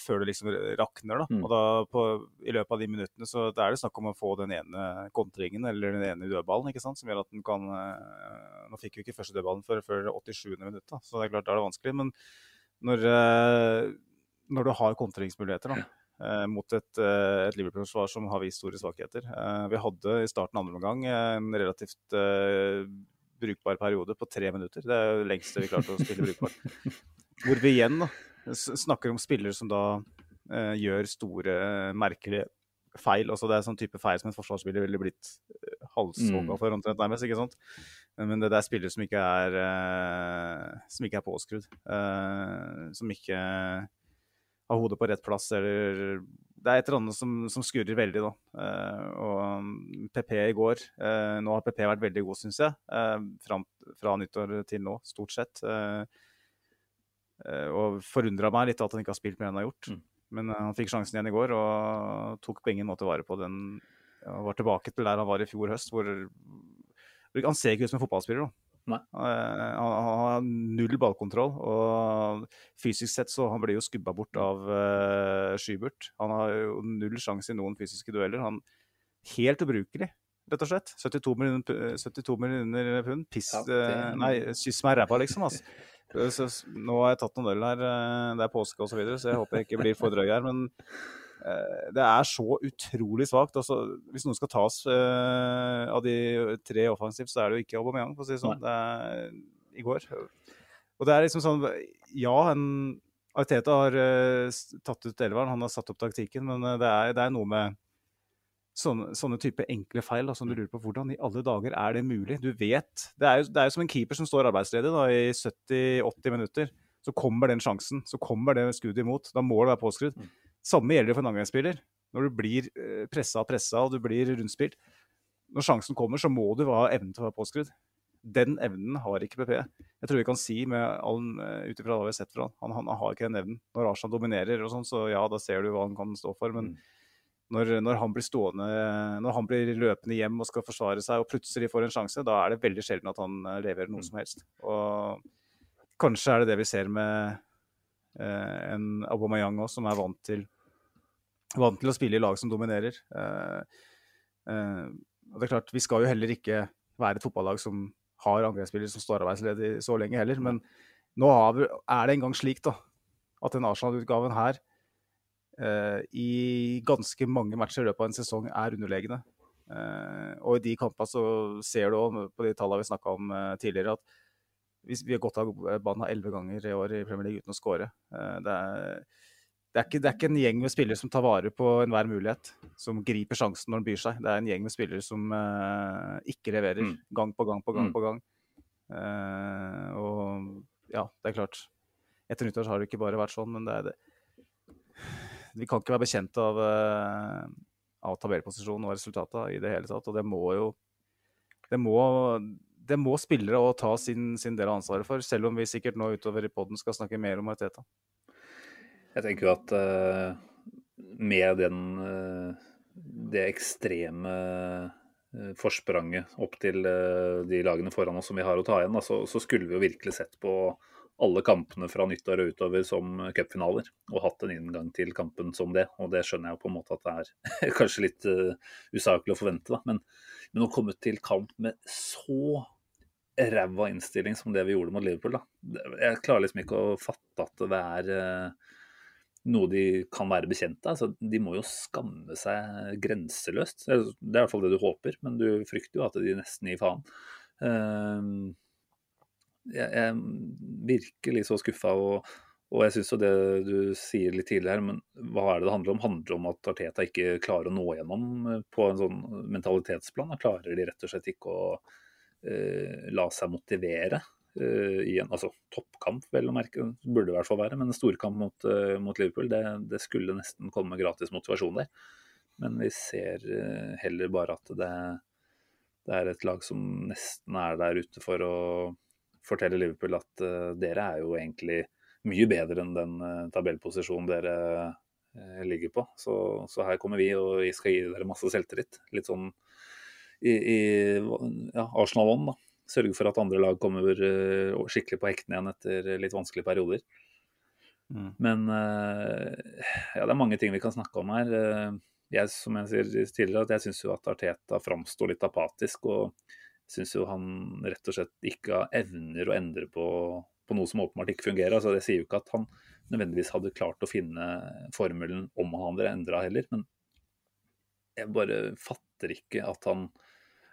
før det liksom rakner. da. Mm. Og da på, I løpet av de minuttene så er det snakk om å få den ene kontringen eller den ene dødballen ikke sant, som gjør at den kan uh, Nå fikk vi ikke første dødballen før, før 87. minutt, da, så det er klart da er det vanskelig. Men når, uh, når du har kontringsmuligheter da, uh, mot et, et Liverpool-forsvar som har vist store svakheter Vi hadde i starten andre omgang en relativt brukbar periode på tre minutter. Det er det lengste vi klarte å spille brukbart. [LAUGHS] Hvor vi igjen da, snakker om spillere som da eh, gjør store, merkelige feil. Altså det er sånn type feil som en forsvarsspiller ville blitt uh, halshogga mm. for, omtrent nærmest. ikke sant? Men det, det er spillere som ikke er, uh, som ikke er påskrudd. Uh, som ikke har hodet på rett plass, eller Det er et eller annet som, som skurrer veldig, da. Uh, og PP um, i går Nå har PP vært veldig god, syns jeg. Fram, fra nyttår til nå, stort sett. Uh, Eh, og forundra meg litt at han ikke har spilt mer enn han har gjort. Mm. Men uh, han fikk sjansen igjen i går og tok på ingen måte vare på den. og var tilbake til der han var i fjor høst, hvor Han ser ikke ut som en fotballspiller. Da. Uh, han, han, har null ballkontroll, og fysisk sett så han blir jo skubba bort av uh, Skyburt. Han har jo null sjanse i noen fysiske dueller. Han Helt ubrukelig, rett og slett. 72 millioner, 72 millioner pund. Piss ja, det... Nei, kyss meg i ræva, liksom. Altså. Så, nå har jeg tatt noen øl her, eh, det er påske osv., så, videre, så jeg håper jeg ikke blir for drøy her. Men eh, det er så utrolig svakt. Altså, hvis noen skal tas eh, av de tre offensivt, så er det jo ikke Aubameyang, for å si det sånn. Det er i går. Og det er liksom sånn Ja, en Arteta har uh, tatt ut elveren, han har satt opp taktikken, men det, er, det, er, noe med sånne, sånne type enkle feil da, som du lurer på hvordan i alle dager er det mulig? Du vet, Det er jo, det er jo som en keeper som står arbeidsledig da, i 70-80 minutter. Så kommer den sjansen, så kommer det skuddet imot. Da må det være påskrudd. Mm. Samme gjelder for en angrepsspiller. Når du blir pressa og pressa og du blir rundspilt. Når sjansen kommer, så må du ha evnen til å være påskrudd. Den evnen har ikke PP. Jeg tror vi kan si med all, eh, ut ifra hva vi har sett fra han, han, han har ikke den evnen. Når Arsenal dominerer og sånn, så ja, da ser du hva han kan stå for. men mm når, når, han blir stående, når han blir løpende hjem og skal forsvare seg og plutselig får en sjanse, da er det veldig sjelden at han eh, leverer noe mm. som helst. Og kanskje er det det vi ser med eh, en Aubameyang òg, som er vant til, vant til, å spille i lag som dominerer. Eh, eh, og det er klart, Vi skal jo heller ikke være et fotballag som har angrepsspillere som står arbeidsledig så lenge heller, men nå er det engang slik da, at den Arsenal-utgaven her i ganske mange matcher i løpet av en sesong er underlegne. Eh, og i de kampene så ser du òg på de tallene vi snakka om eh, tidligere, at vi har gått av banen elleve ganger i år i Premier League uten å skåre. Det er, det, er ikke, det er ikke en gjeng med spillere som tar vare på enhver mulighet, som griper sjansen når den byr seg. Det er en gjeng med spillere som uh, ikke leverer mm. gang på gang på gang mm. på gang. Uh, og ja, det er klart. Etter nyttår har det ikke bare vært sånn, men det er det vi kan ikke være bekjent av, uh, av tabellposisjonen og resultatet i det hele tatt. Og det må jo Det må, det må spillere òg ta sin, sin, del av ansvaret for, selv om vi sikkert nå utover i poden skal snakke mer om Arteta. Jeg tenker jo at uh, med den, uh, det ekstreme forspranget opp til de lagene foran oss som vi har å ta igjen, så skulle vi jo virkelig sett på alle kampene fra nyttår og utover som cupfinaler, og hatt en inngang til kampen som det. Og det skjønner jeg på en måte at det er [LAUGHS] kanskje litt uh, usaklig å forvente, da. Men, men å komme til kamp med så ræva innstilling som det vi gjorde mot Liverpool, da. Jeg klarer liksom ikke å fatte at det er uh, noe de kan være bekjent av. Altså, de må jo skamme seg grenseløst. Det er i hvert fall det du håper, men du frykter jo at de nesten gir faen. Uh, jeg, jeg virkelig så skuffa. Og, og, jeg syns jo det du sier litt tidligere, men hva er det det handler om? Handler det om at Arteta ikke klarer å nå gjennom på en sånn mentalitetsplan? Da klarer de rett og slett ikke å uh, la seg motivere? uh, i en altså, toppkamp, vel å merke, burde i hvert fall være. Men en storkamp mot, uh, mot Liverpool, det, det, skulle nesten komme gratis motivasjon der. Men vi ser uh, heller bare at det, det, er et lag som nesten er der ute for å fortelle Liverpool at dere er jo egentlig mye bedre enn den tabellposisjonen dere ligger på. Så, så, her kommer vi, og vi skal gi dere masse selvtillit. Litt sånn i, i ja, Arsenal-ånd, da sørge for at andre lag kommer eh, skikkelig på hektene igjen etter litt vanskelige perioder. Mm. Men eh, ja, det er mange ting vi kan snakke om her. Eh, jeg, som jeg sier tidligere, at jeg syns jo at Arteta framstår litt apatisk. Og syns jo han rett og slett ikke evner å endre på, på noe som åpenbart ikke fungerer. Altså, jeg sier jo ikke at han nødvendigvis hadde klart å finne formelen om han hadde endra heller, men jeg bare fatter ikke at han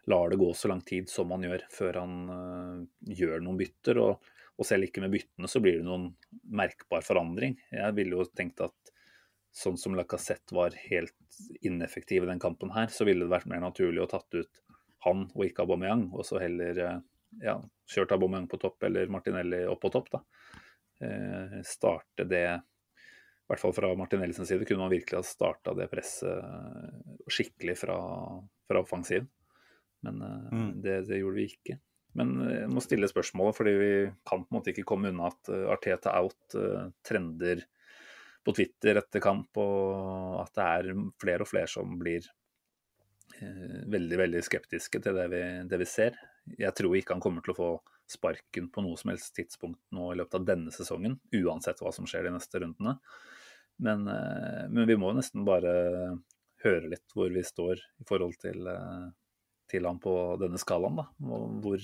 lar det gå så lang tid som han gjør, før han uh, gjør noen bytter. Og, og, selv ikke med byttene så blir det noen merkbar forandring. Jeg ville jo tenkt at sånn som Lacassette var helt ineffektiv i den kampen her, så ville det vært mer naturlig å tatt ut han og ikke Aubameyang, og så heller uh, ja, kjørt Aubameyang på topp eller Martinelli opp på topp. da. Eh, starte det i hvert fall fra Martinellis side kunne man virkelig ha starta det presset skikkelig fra, fra offensiven. Men eh, mm. det, det, gjorde vi ikke. Men eh, jeg må stille spørsmålet, fordi vi kan på en måte ikke komme unna at uh, Arteta out trender på Twitter etter kamp, og at det er flere og flere som blir veldig veldig skeptiske til det vi, det vi, ser. Jeg tror ikke han kommer til å få sparken på noe som helst tidspunkt nå i løpet av denne sesongen, uansett hva som skjer de neste rundene. Men, men vi må nesten bare høre litt hvor vi står i forhold til til han på denne skalaen? da? Hvor,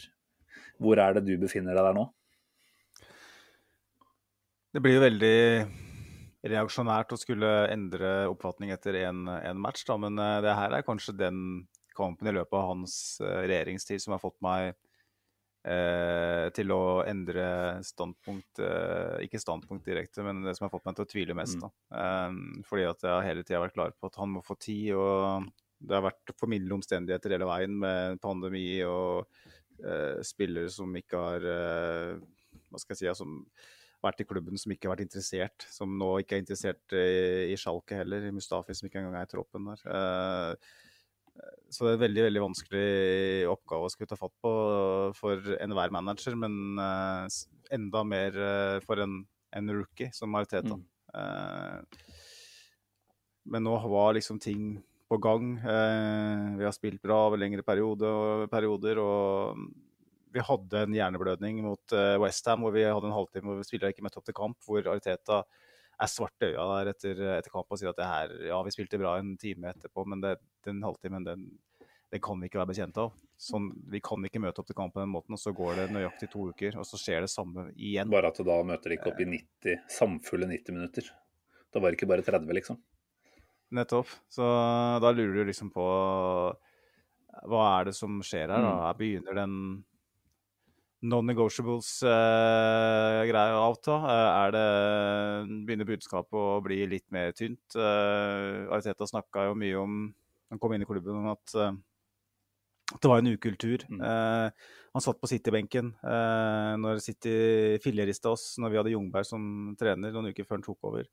hvor er det du befinner deg der nå? Det blir jo veldig reaksjonært å skulle endre oppfatning etter én match, da. Men uh, det her er kanskje den kampen i løpet av hans uh, regjeringstid som har fått meg uh, til å endre standpunkt Ikke standpunkt direkte, men det som har fått meg til å tvile mest. Mm. Da. fordi at jeg hele tida har vært klar på at han må få tid. og det har vært formildende omstendigheter hele veien med pandemi og spillere som ikke har Hva skal jeg si som vært i klubben som ikke har vært interessert. Som nå ikke er interessert i, i Schalke heller. i Mustafi som ikke engang er i troppen der. Uh, så det er en veldig veldig vanskelig oppgave å skulle ta fatt på for enhver manager, men enda mer for en, en, rookie som Mariteta. Mm. men nå var liksom ting på gang. Eh, vi har spilt bra over lengre periode, perioder og vi hadde en hjerneblødning mot uh, eh, Westham hvor vi hadde en halvtime hvor vi spillere ikke møtte opp til kamp, hvor Ariteta er svart i øya der etter, etter kamp og sier at det her, ja, vi spilte bra en time etterpå, men det, den halvtimen den, den, kan vi ikke være bekjent av. Sånn, vi kan ikke møte opp til kamp på den måten, og så går det nøyaktig to uker, og så skjer det samme igjen. Bare at da møter ikke opp i 90, samfulle 90 minutter. Da var det ikke bare 30, liksom. Nettopp. Så da lurer du liksom på hva er det som skjer her? da? Her Begynner den non-negotiables-greia uh, å avta? Uh, er det, begynner budskapet å bli litt mer tynt? Uh, Ariteta snakka jo mye om Han kom inn i klubben om at uh, det var en ukultur. Mm. Uh, han satt på City-benken uh, når City fillerista oss når vi hadde Jungberg som trener noen uker før han tok over.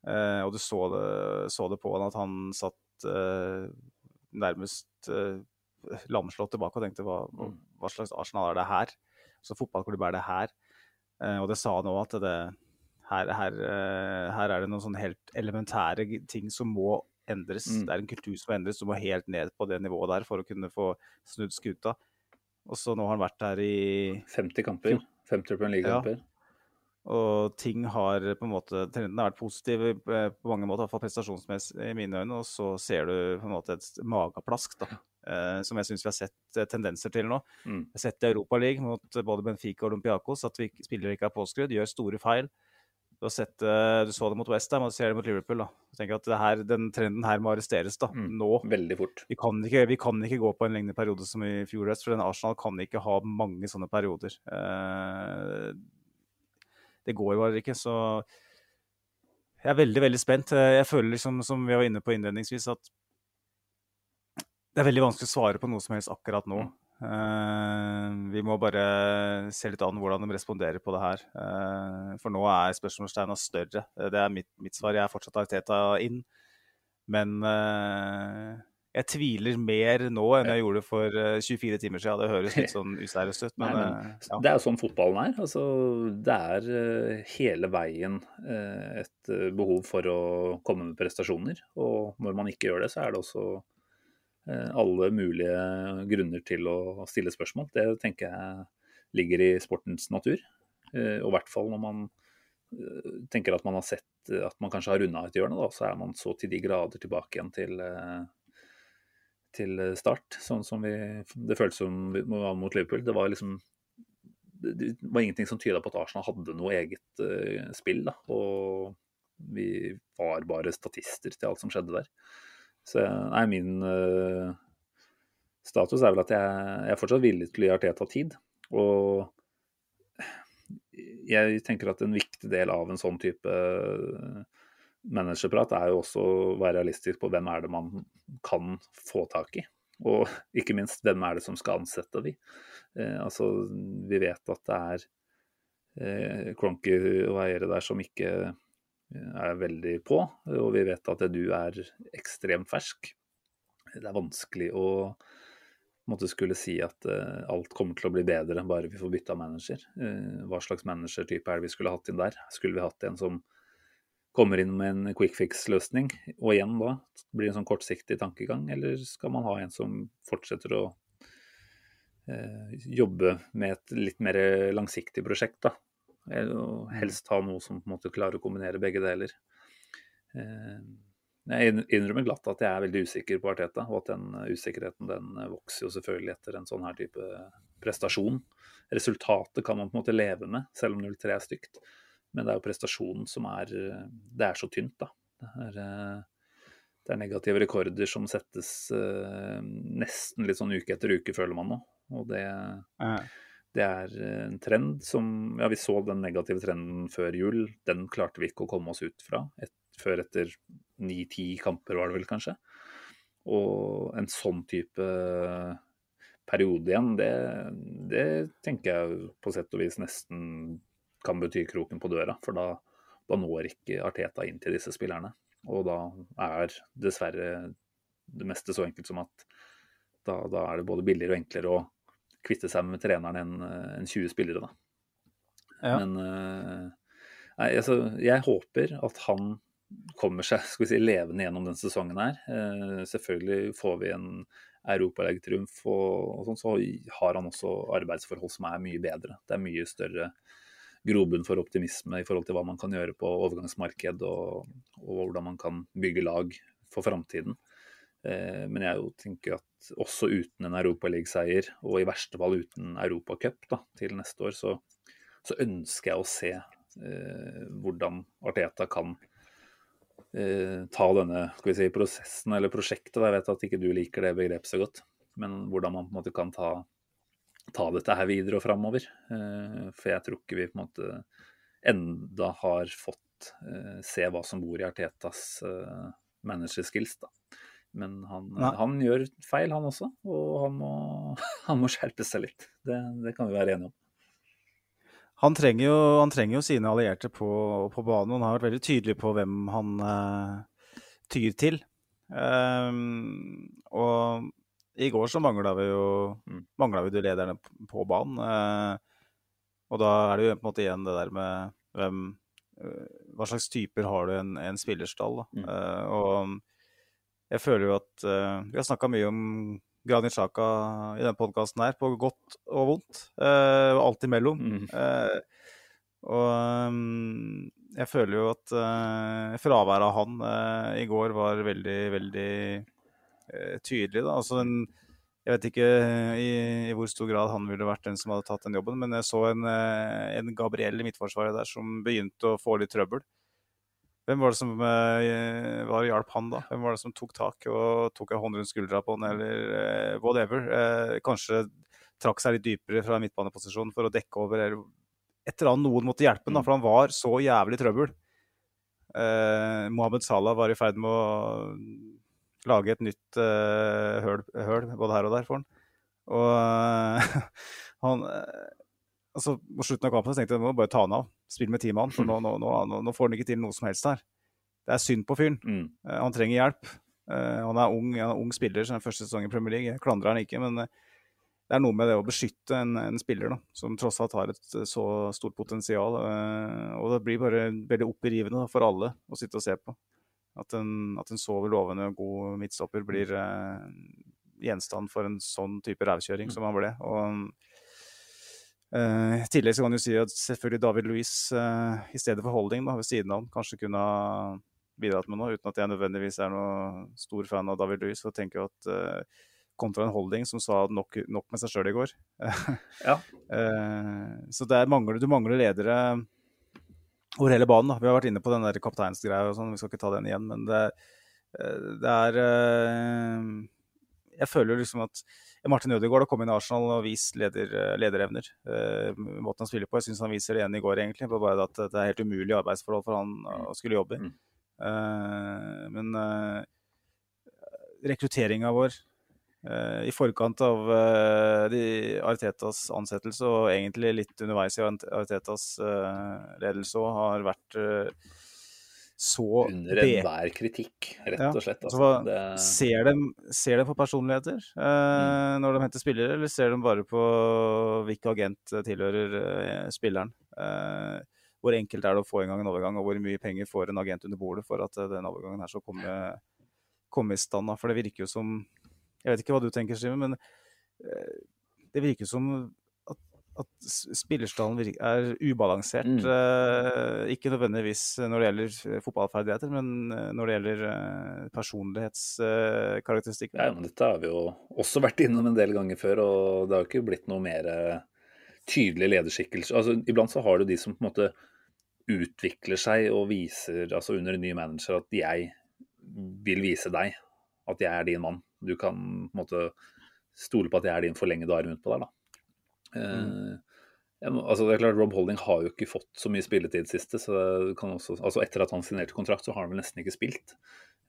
Uh, og du så det, så det, på han at han satt uh, nærmest uh, lamslått tilbake og tenkte hva, mm. hva, slags Arsenal er det her? Så fotballklubb er det her? og det sa han òg, at det, her, her, her, er det noen sånne helt elementære ting som må endres. Mm. Det er en kultur som må endres, du må helt ned på det nivået der for å kunne få snudd skuta. Og så nå har han vært her i 50 kamper. 50 Premier League-kamper. Ja. Og ting har på en måte Trenden har vært positiv eh, på mange måter, iallfall prestasjonsmessig i mine øyne. Og så ser du på en måte et mageplask, da, eh, som jeg syns vi har sett uh, tendenser til nå. Mm. Jeg har sett i Europaligaen mot både Benfica og Olympiakos at vi spillere ikke er påskrudd, gjør store feil. Du, sett, du så det mot Westham og du ser det mot Liverpool. da. Jeg tenker at det her, Den trenden her må arresteres da, Mm. nå. Veldig fort. Vi kan, ikke, vi kan ikke gå på en lengre periode som i fjor høst, for den Arsenal kan ikke ha mange sånne perioder. Det går jo bare ikke, så jeg er veldig, veldig spent. Jeg føler liksom, som vi var inne på innledningsvis, at det er veldig vanskelig å svare på noe som helst akkurat nå. Uh, vi må bare se litt an hvordan de responderer på det her. Uh, for nå er spørsmålstegna større. Eh, Det er mitt, mitt svar. Jeg er fortsatt Arteta inn. Men uh, jeg tviler mer nå enn jeg gjorde for eh, 24 timer siden. Det høres litt sånn useriøst ut, men, [LAUGHS] Nei, men ja. Det er jo sånn fotballen er. Altså, det er hele veien et eh, behov for å komme med prestasjoner. Og når man ikke gjør det, så er det også alle mulige grunner til å stille spørsmål. Det tenker jeg ligger i sportens natur. Eh, Og i hvert fall når man eh, tenker at man har sett eh, at man kanskje har runda et hjørne, da, så er man så til de grader tilbake igjen til eh, til start, sånn som vi, det føltes som vi var mot Liverpool. Det var liksom det var ingenting som tyda på at Arsenal hadde noe eget eh, spill. Da. Og vi var bare statister til alt som skjedde der. Så nei, min uh, status er vel at jeg, jeg er fortsatt villig til å gi Arteta tid. Og jeg tenker at en viktig del av en sånn type managerprat er jo også å være realistisk på hvem er det man kan få tak i. Og ikke minst, hvem er det som skal ansette de? Eh, altså, vi vet at det er eh, Kronky og eiere der som ikke eh, er veldig på, og vi vet at du er ekstremt fersk. Det er vanskelig å måtte skulle si at eh, alt kommer til å bli bedre bare vi får bytta manager. Eh, hva slags managertype er det vi skulle hatt inn der? Skulle vi hatt en som kommer inn med en quick fix-løsning, og igjen da blir det en sånn kortsiktig tankegang, eller skal man ha en som fortsetter å eh, jobbe med et litt mer langsiktig prosjekt, da? Eh, Og helst ha noe som på en måte klarer å kombinere begge deler. Eh, jeg innrømmer glatt at jeg er veldig usikker på Arteta, og at den usikkerheten den vokser jo selvfølgelig etter en sånn her type prestasjon. Resultatet kan man på en måte leve med, selv om 0-3 er stygt. Men det er jo prestasjonen som er Det er så tynt, da. Det er, eh, det er negative rekorder som settes eh, nesten litt sånn uke etter uke, føler man nå. Og det, Eh, det er en trend som Ja, vi så den negative trenden før jul. Den klarte vi ikke å komme oss ut fra et, før etter ni-ti kamper, var det vel kanskje. Og en sånn type periode igjen, det, det tenker jeg på sett og vis nesten kan bety kroken på døra. For da, da når ikke Arteta inn til disse spillerne. Og da er dessverre det meste så enkelt som at da, da er det både billigere og enklere å kvitte seg med treneren enn en 20 spillere, da. Ja. Men eh, nei, altså, jeg håper at han kommer seg skal vi si, levende gjennom den sesongen her. Eh, selvfølgelig får vi en europalegetriumf og, og sånn, så har han også arbeidsforhold som er mye bedre. Det er mye større grobunn for optimisme i forhold til hva man kan gjøre på overgangsmarked, og, og hvordan man kan bygge lag for framtiden. Eh, Men jeg jo tenker at også uten en Europaliga-seier, og i verste fall uten Europacup til neste år, så, så ønsker jeg å se eh, hvordan Arteta kan eh, ta denne si, prosessen eller prosjektet. Jeg vet at ikke du liker det begrepet så godt, men hvordan man på en måte kan ta, ta dette her videre og framover. Eh, for jeg tror ikke vi på en måte enda har fått eh, se hva som bor i Artetas managerskills. da. Men han, han gjør feil, han også, og han må, [LAUGHS] han må skjerpe seg litt. Det, det kan vi være enige om. Han trenger, jo, han trenger jo sine allierte på, på banen. Han har vært veldig tydelig på hvem han uh, tyr til. Um, og i går så mangla vi jo Mm. vi de lederne på banen. Uh, og da er det jo på en måte igjen det der med hvem uh, Hva slags typer har du i en, en spillerstall? Da? Mm. Og jeg føler jo at uh, Vi har snakka mye om Granit Sjaka i denne podkasten her, på godt og vondt. Uh, og alt imellom. Mm. Uh, og um, jeg føler jo at fraværet av han i går var veldig, veldig tydelig. Da. Altså en, Jeg vet ikke i, i, hvor stor grad han ville vært den som hadde tatt den jobben, men jeg så en, en Gabriel i midtforsvaret der som begynte å få litt trøbbel. Hvem var det som uh, var hjalp han, da? Hvem var det som tok tak og tok en hånd rundt skuldra på han, eller uh, whatever? Uh, kanskje trakk seg litt dypere fra midtbaneposisjon for å dekke over, eller et eller annet noen måtte hjelpe da, for han var så jævlig trøbbel. Mohammed Salah var i ferd med å lage et nytt høl, høl, både her og der for han. Og [LAUGHS] han altså, På slutten av kampen så tenkte jeg nå må bare ta han av. Spill med ti mann, for nå, nå, nå, nå, får han ikke til noe som helst her. Det er synd på fyren. Mm. Uh, han trenger hjelp. Uh, han er ung, han er ung spiller, så den første sesong i Premier League. Jeg klandrer han ikke, men uh, det er noe med det å beskytte en, en spiller da, som tross alt har et så stort potensial. og det blir bare veldig opprivende for alle å sitte og se på. At en, at en så lovende god midtstopper blir gjenstand for en sånn type rævkjøring mm. som han ble. Og I tillegg så kan du si at selvfølgelig David Louis uh, i stedet for Holding da, ved siden av kanskje kunne ha bidratt med noe, uten at jeg nødvendigvis er noen stor fan av David Louis. Og tenker at uh, kontra en Holding som sa nok, nok med seg sjøl i går. [LAUGHS] ja. så mangler, du mangler ledere over hele banen. Da. Vi har vært inne på den der kapteinsgreia og sånn, vi skal ikke ta den igjen. Men det, det er Jeg føler liksom at Martin Ødegaard har kommet inn i Arsenal og vist leder, eh, lederevner. Uh, måten han spiller på. Jeg syns han viser det igjen i går, egentlig. Bare at det er helt umulig arbeidsforhold for han mm. å skulle jobbe i. Mm. Uh, men uh, rekrutteringa vår uh, i forkant av de Aritetas ansettelse, og egentlig litt underveis i Aritetas ledelse òg, har vært så Under enhver kritikk, rett og slett. Altså, Ja, det... ser, de, ser, de, på personligheter eh, mm. når de henter spillere, eller ser de bare på hvilken agent tilhører eh, spilleren? Eh, hvor enkelt er det å få i gang en overgang, og hvor mye penger får en agent under bordet for at eh, den overgangen her skal komme, komme i stand? For det virker jo som Jeg vet ikke hva du tenker, Simen, men eh, det virker som at spillerstallen er ubalansert. Mm. Uh, ikke nødvendigvis når det gjelder eh, fotballferdigheter, men eh, når det gjelder uh, personlighetskarakteristikker. Uh, ja, men dette har vi jo også vært innom en del ganger før, og det har jo ikke blitt noe mer tydelig lederskikkelse. Altså, iblant så har du de som på en måte utvikler seg og viser, altså under en ny manager, at jeg vil vise deg at jeg er din mann. Du kan på en måte stole på at jeg er din forlengede arm rundt på deg. da. Mm. Uh, altså det er klart Rob Holding har jo ikke fått så mye spilletid siste. så også, altså Etter at han signerte kontrakt, så har han vel nesten ikke spilt.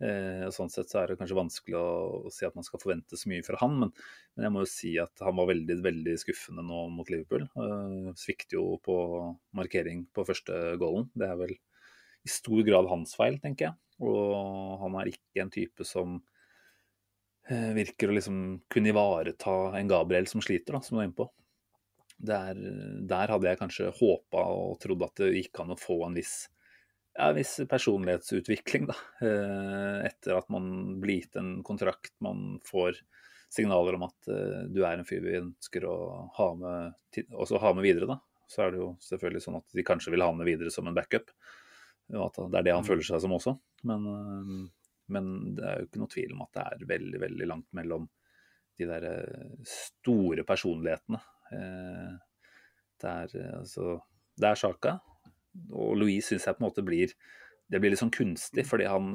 Og Sånn sett så er det kanskje vanskelig å, å, si at man skal forvente så mye fra han. Men, men, jeg må jo si at han var veldig veldig skuffende nå mot Liverpool. Uh, svikter jo på markering på første goalen. Det er vel i stor grad hans feil, tenker jeg. Og han er ikke en type som virker å liksom kunne ivareta en Gabriel som sliter, da, som du er inne på. Der, der, hadde jeg kanskje håpa og trodd at det gikk an å få en viss, ja, viss personlighetsutvikling, da. Eh, etter at man blir gitt en kontrakt, man får signaler om at uh, du er en fyr vi ønsker å ha med, også ha med videre, da. Så er det jo selvfølgelig sånn at de kanskje vil ha med videre som en backup. Og at det er det han mm. føler seg som også. Men, uh, men det er jo ikke noe tvil om at det er veldig, veldig langt mellom de der store personlighetene Eh, det er, eh, altså, det er Sjaka. Og Louise syns jeg på en måte blir Det blir litt sånn kunstig, fordi han,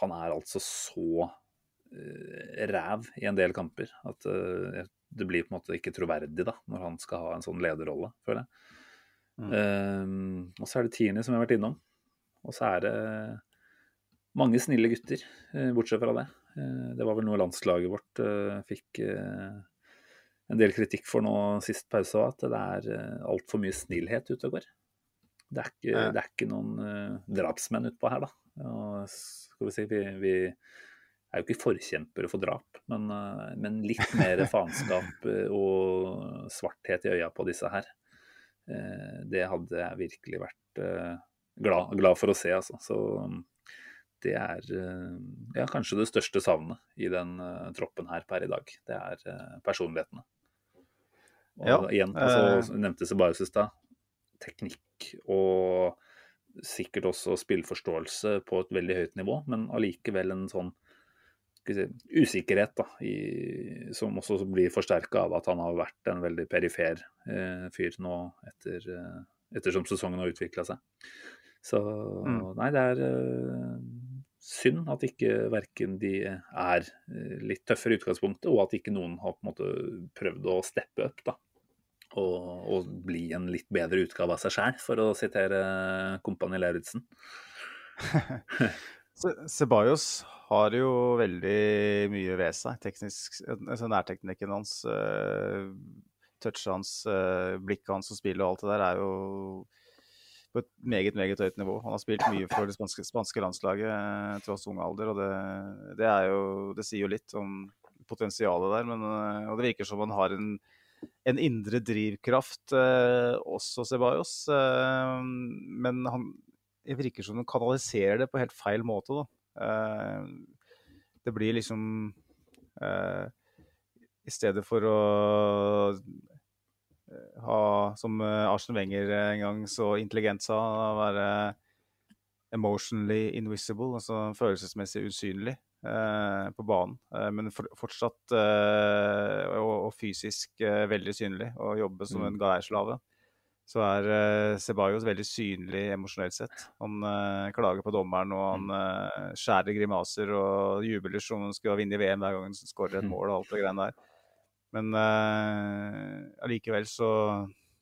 han er altså så uh, ræv i en del kamper at det blir på en måte ikke troverdig da, når han skal ha en sånn lederrolle, føler jeg. Mm. Uh, og så er det Tierney som vi har vært innom. Og så er det mange snille gutter, bortsett fra det. Det var vel noe landslaget vårt fikk en del kritikk for nå sist pause at det er uh, altfor mye snillhet ute og går. Det er ikke, det er ikke noen uh, drapsmenn utpå her, da. Og, skal vi si, vi, vi, er jo ikke forkjempere for drap, men, uh, men litt mer [LAUGHS] faenskap og svarthet i øya på disse her. det hadde jeg virkelig vært glad, glad, for å se, altså. Så det er ja, kanskje det største savnet i den troppen her per i dag. Det er personlighetene. Og ja, igjen, altså, uh, nevnte Sebaios i stad. Teknikk og sikkert også spillforståelse på et veldig høyt nivå, men allikevel en sånn usikkerhet, da, i, som også blir forsterka av at han har vært en veldig perifer eh, fyr nå etter, eh, ettersom sesongen har utvikla seg. Så mm. nei, det er eh, synd at ikke verken de er uh, litt tøffere i utgangspunktet, og at ikke noen har på en måte prøvd å steppe opp, da. Og, og bli en litt bedre utgave av seg sjæl, for å sitere Kompani Lauritzen. [LAUGHS] Ceballos har jo veldig mye ved seg. Teknisk, altså nærteknikken hans, uh, touchet hans, uh, blikket hans og spillet og alt det der er jo på et meget meget høyt nivå. Han har spilt mye for det spanske, spanske landslaget tross ung alder, og det, det, jo, det, sier jo litt om potensialet der. Men, og det virker som han har en, en indre drivkraft, også Ceballos. men han det virker som han kanaliserer det på helt feil måte. da. Eh, det blir liksom eh, I stedet for å eh, ha, som Arsen Wenger en gang så intelligent sa, være emotionally invisible, altså følelsesmessig usynlig eh, på banen. Eh, men fortsatt eh, og, fysisk veldig synlig, og jobbe som mm. en geirslave så er uh, Ceballos veldig synlig emosjonelt sett. Han klager på dommeren, og han uh, skjærer grimaser og jubler som om han skulle ha vunnet VM hver gang han skårer et mm. [LAUGHS] mål og alt det greiene der. Men allikevel så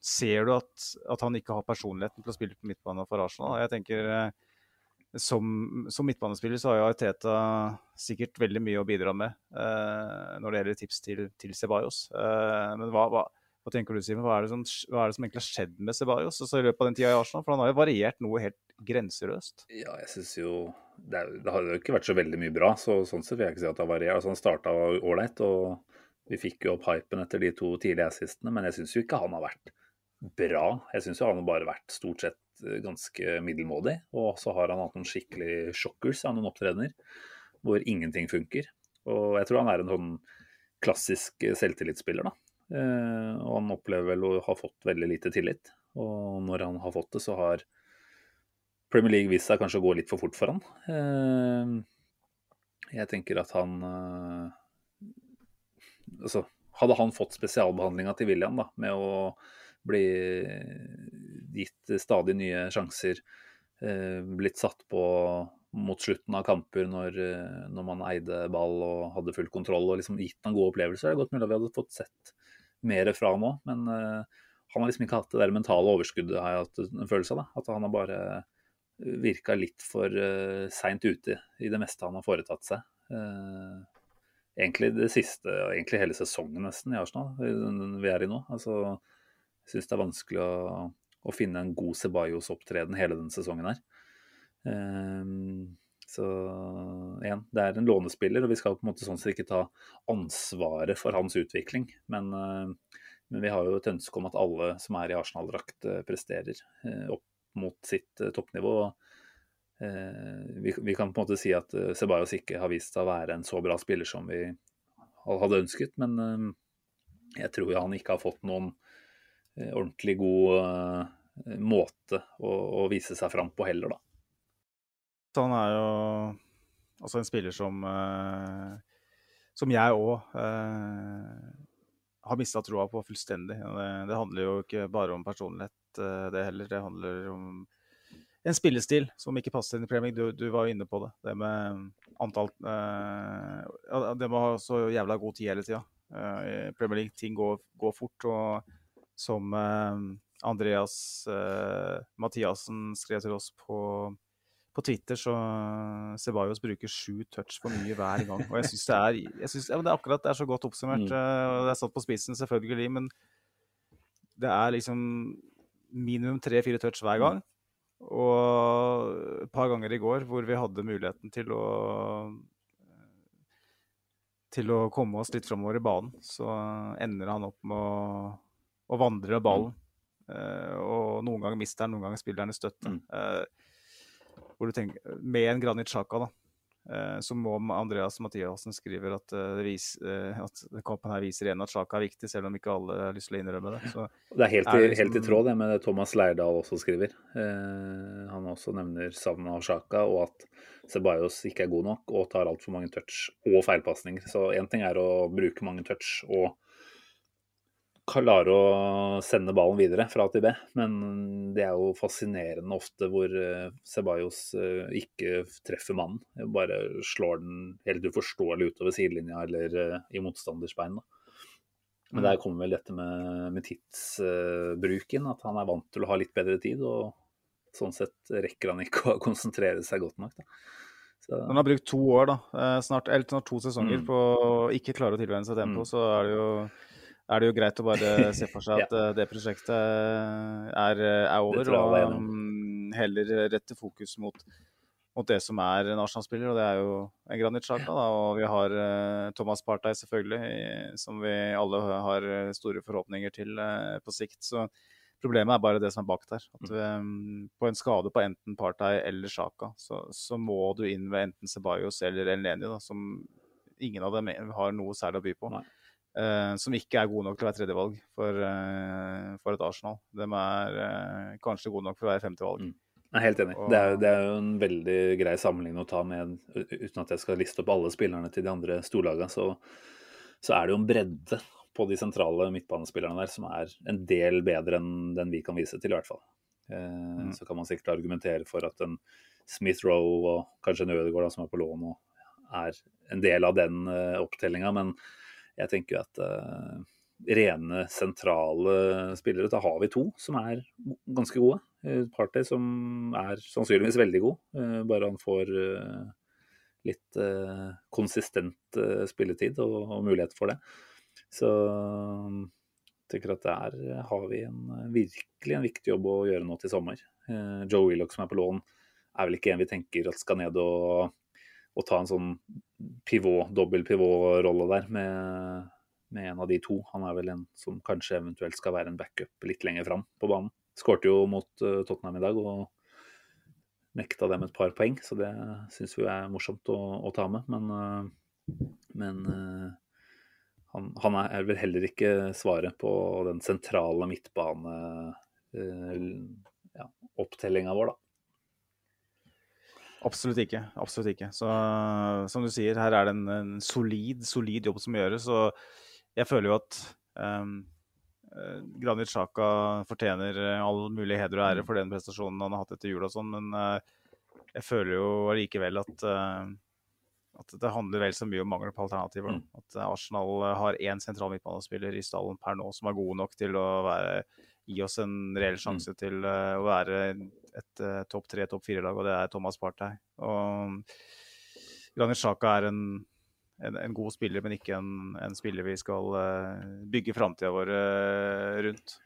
ser du at, at, han ikke har personligheten til å spille på midtbanen for Arsenal. Jeg tenker som, som midtbanespiller så har jo Arteta sikkert veldig mye å bidra med når det gjelder tips til, til Ceballos. men hva, hva hva tenker du, Simen? Hva, hva er det som egentlig har skjedd med Ceballos altså, i løpet av den tida i Arsenal? For han har jo variert noe helt grenseløst. Ja, jeg syns jo det, er, det, har jo ikke vært så veldig mye bra, så sånn sett vil jeg ikke si at det har variert. Altså, han starta ålreit, og vi fikk jo opp hypen etter de to tidlige assistene, men jeg syns jo ikke han har vært bra. Jeg syns jo han har bare vært stort sett eh, ganske middelmådig. Og så har han hatt noen skikkelig shockers av noen opptredener hvor ingenting funker. Og jeg tror han er en sånn klassisk selvtillitsspiller, da. Eh, og han opplever vel å ha fått veldig lite tillit. Og når han har fått det, så har Premier League vist seg kanskje å gå litt for fort for han. Eh, jeg tenker at han eh, Altså, hadde han fått spesialbehandlinga til William da, med å bli gitt stadig nye sjanser, blitt satt på mot slutten av kamper når, når, man eide ball og hadde full kontroll og liksom gitt noen gode opplevelser. Det er godt mulig at vi hadde fått sett mer fra nå. Men uh, han har liksom ikke hatt det der mentale overskuddet, har jeg hatt en følelse av. At han har bare virka litt for uh, seint ute i det meste han har foretatt seg. Egentlig det siste, og egentlig hele sesongen nesten i Arsenal, vi er i nå. Altså, jeg syns det er vanskelig å, å, finne en god Ceballos-opptreden hele denne sesongen her. Um, så igjen, det er en lånespiller, og vi skal på en måte sånn sett ikke ta ansvaret for hans utvikling. Men, eh, men, vi har jo et ønske om at alle som er i Arsenal-drakt, eh, presterer eh, opp mot sitt toppnivå. Vi, vi, kan på en måte si at Ceballos ikke har vist seg å være en så bra spiller som vi hadde ønsket, men jeg tror han ikke har fått noen ordentlig god måte å, å vise seg fram på heller, da. Han er jo altså en spiller som uh, Som jeg òg eh, har mista troa på fullstendig. Det, det, handler jo ikke bare om personlighet, det heller. Det handler om en spillestil som ikke passer inn i Premier League. Du, du var jo inne på det. Det med antall Det med å ha så jævla god tid hele tida. I Premier League ting går, går fort. Og som Andreas Mathiassen skrev til oss på på Twitter så Sebajos bruker sju touch for mye hver gang. Og jeg syns det det er akkurat det er så godt oppsummert. Mm. Eh, det er satt på spissen, selvfølgelig, men det er liksom minimum tre-fire touch hver gang. Og et par ganger i går hvor vi hadde muligheten til å til å komme oss litt framover i banen, så ender han opp med å, å vandre ballen. Mm. Uh, og noen ganger mister han, noen ganger spiller han i støtte. Uh, hvor du tenker, med en Granit Sjaka, da. eh, så må Andreas Mathiassen skriver at, det vis, at kampen her viser igjen at Sjaka er viktig, selv om ikke alle har lyst til å innrømme det. Så Det er helt, er i, det liksom- helt i tråd det med det Thomas Leirdal også skriver. Eh, han også nevner savnet av Sjaka, og at Sebajos ikke er god nok og tar altfor mange touch og feilpasninger. Så én ting er å bruke mange touch og klare å sende ballen videre fra A til B, men det er jo fascinerende ofte hvor eh, Ceballos eh, ikke treffer mannen. Bare slår den helt uforståelig utover sidelinja eller eh, i motstanders bein. Men der kommer vel dette med, med tidsbruken, at han er vant til å ha litt bedre tid. Og sånn sett rekker han ikke å konsentrere seg godt nok. Da. Så, Han har brukt to år, da, snart, eller snart to sesonger, Mm. på å ikke klare å tilvenne seg tempo. Så er det, jo, er det jo greit å bare [LAUGHS] se for seg at ja. det prosjektet er, er over. Alle er Og enig mm, heller rette fokus mot, mot det som er en Arsenal-spiller, og det er jo en Granit Xhaka. Og vi har uh, Thomas Partey, selvfølgelig, som vi alle har eh, store forhåpninger til uh, på sikt. Så Problemet er bare det som er bak der. At um, på en skade på enten Partey eller Sjaka, så, så må du inn ved enten Ceballos eller Elneni, da, som ingen av dem har noe særlig å by på. Nei. Eh, som ikke er gode nok til å være tredjevalg for, uh, for et Arsenal. De er uh, kanskje gode nok for å være femtevalg. Mm. Jeg er helt enig. Og- Det er, det er jo en veldig grei sammenligning å ta med, uten at jeg skal liste opp alle spillerne til de andre storlagene, så, så er det jo en bredde på de sentrale midtbanespillerne der som er en del bedre enn den vi kan vise til, i hvert fall. Mm. Så kan man sikkert argumentere for at en Smith Rowe og kanskje en Ødegaard som er på lån, er en del av den uh, opptellinga, men jeg tenker at uh, rene sentrale spillere, da har vi to som er ganske gode. Eh, Partey som er sannsynligvis veldig god, uh, bare han får uh, litt konsistent spilletid og, og mulighet for det. Så jeg tenker at der har vi en, virkelig en viktig jobb å gjøre nå til sommer. Joe Willoch som er på lån, er vel ikke en vi tenker at skal ned og, og ta en sånn pivot, dobbel pivot-rolle der med, med en av de to. Han er vel en som kanskje eventuelt skal være en backup litt lenger fram på banen. Skårte jo mot eh, Tottenham i dag og nekta dem et par poeng, så det syns vi er morsomt å, å ta med. Men, eh, men eh, han, han er vel heller ikke svaret på den sentrale midtbane ja, opptellinga vår, da. Absolutt ikke. Absolutt ikke. Så som du sier, her er det en, en solid, solid jobb som gjøres. Og jeg føler jo at um, Granit Xhaka fortjener eh, all mulig heder og ære for den prestasjonen han har hatt etter jul og sånn, men uh, jeg føler jo allikevel at uh, at det handler vel så mye om mangel på alternativer. Mm. At Arsenal har én sentral midtbanespiller i stallen per nå som er god nok til å være, gi oss en reell sjanse til eh, å være et uh, topp tre, topp fire-lag, og det er Thomas Partey. Og Granit Sjaka er en, en, en god spiller, men ikke en, en spiller vi skal eh, bygge framtida vår eh, rundt.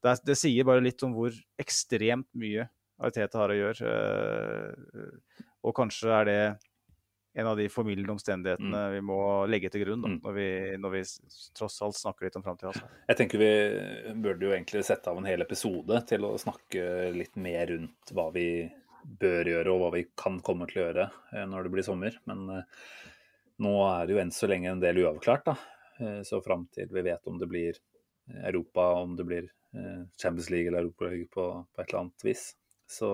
Det, det sier bare litt om hvor ekstremt mye Ariteta har å gjøre. eh, og kanskje er det en av de formildende omstendighetene vi må legge til grunn da, Mm. når, vi, når vi tross alt snakker litt om framtida. Altså. Jeg tenker vi burde jo egentlig sette av en hel episode til å snakke litt mer rundt hva vi bør gjøre og hva vi kan komme til å gjøre eh, når det blir sommer. Men eh, nå er det jo enn så lenge en del uavklart. da. Eh, Så fram til vi vet om det blir Europa, om det blir Champions League eller Europa League på, på et eller annet vis, så,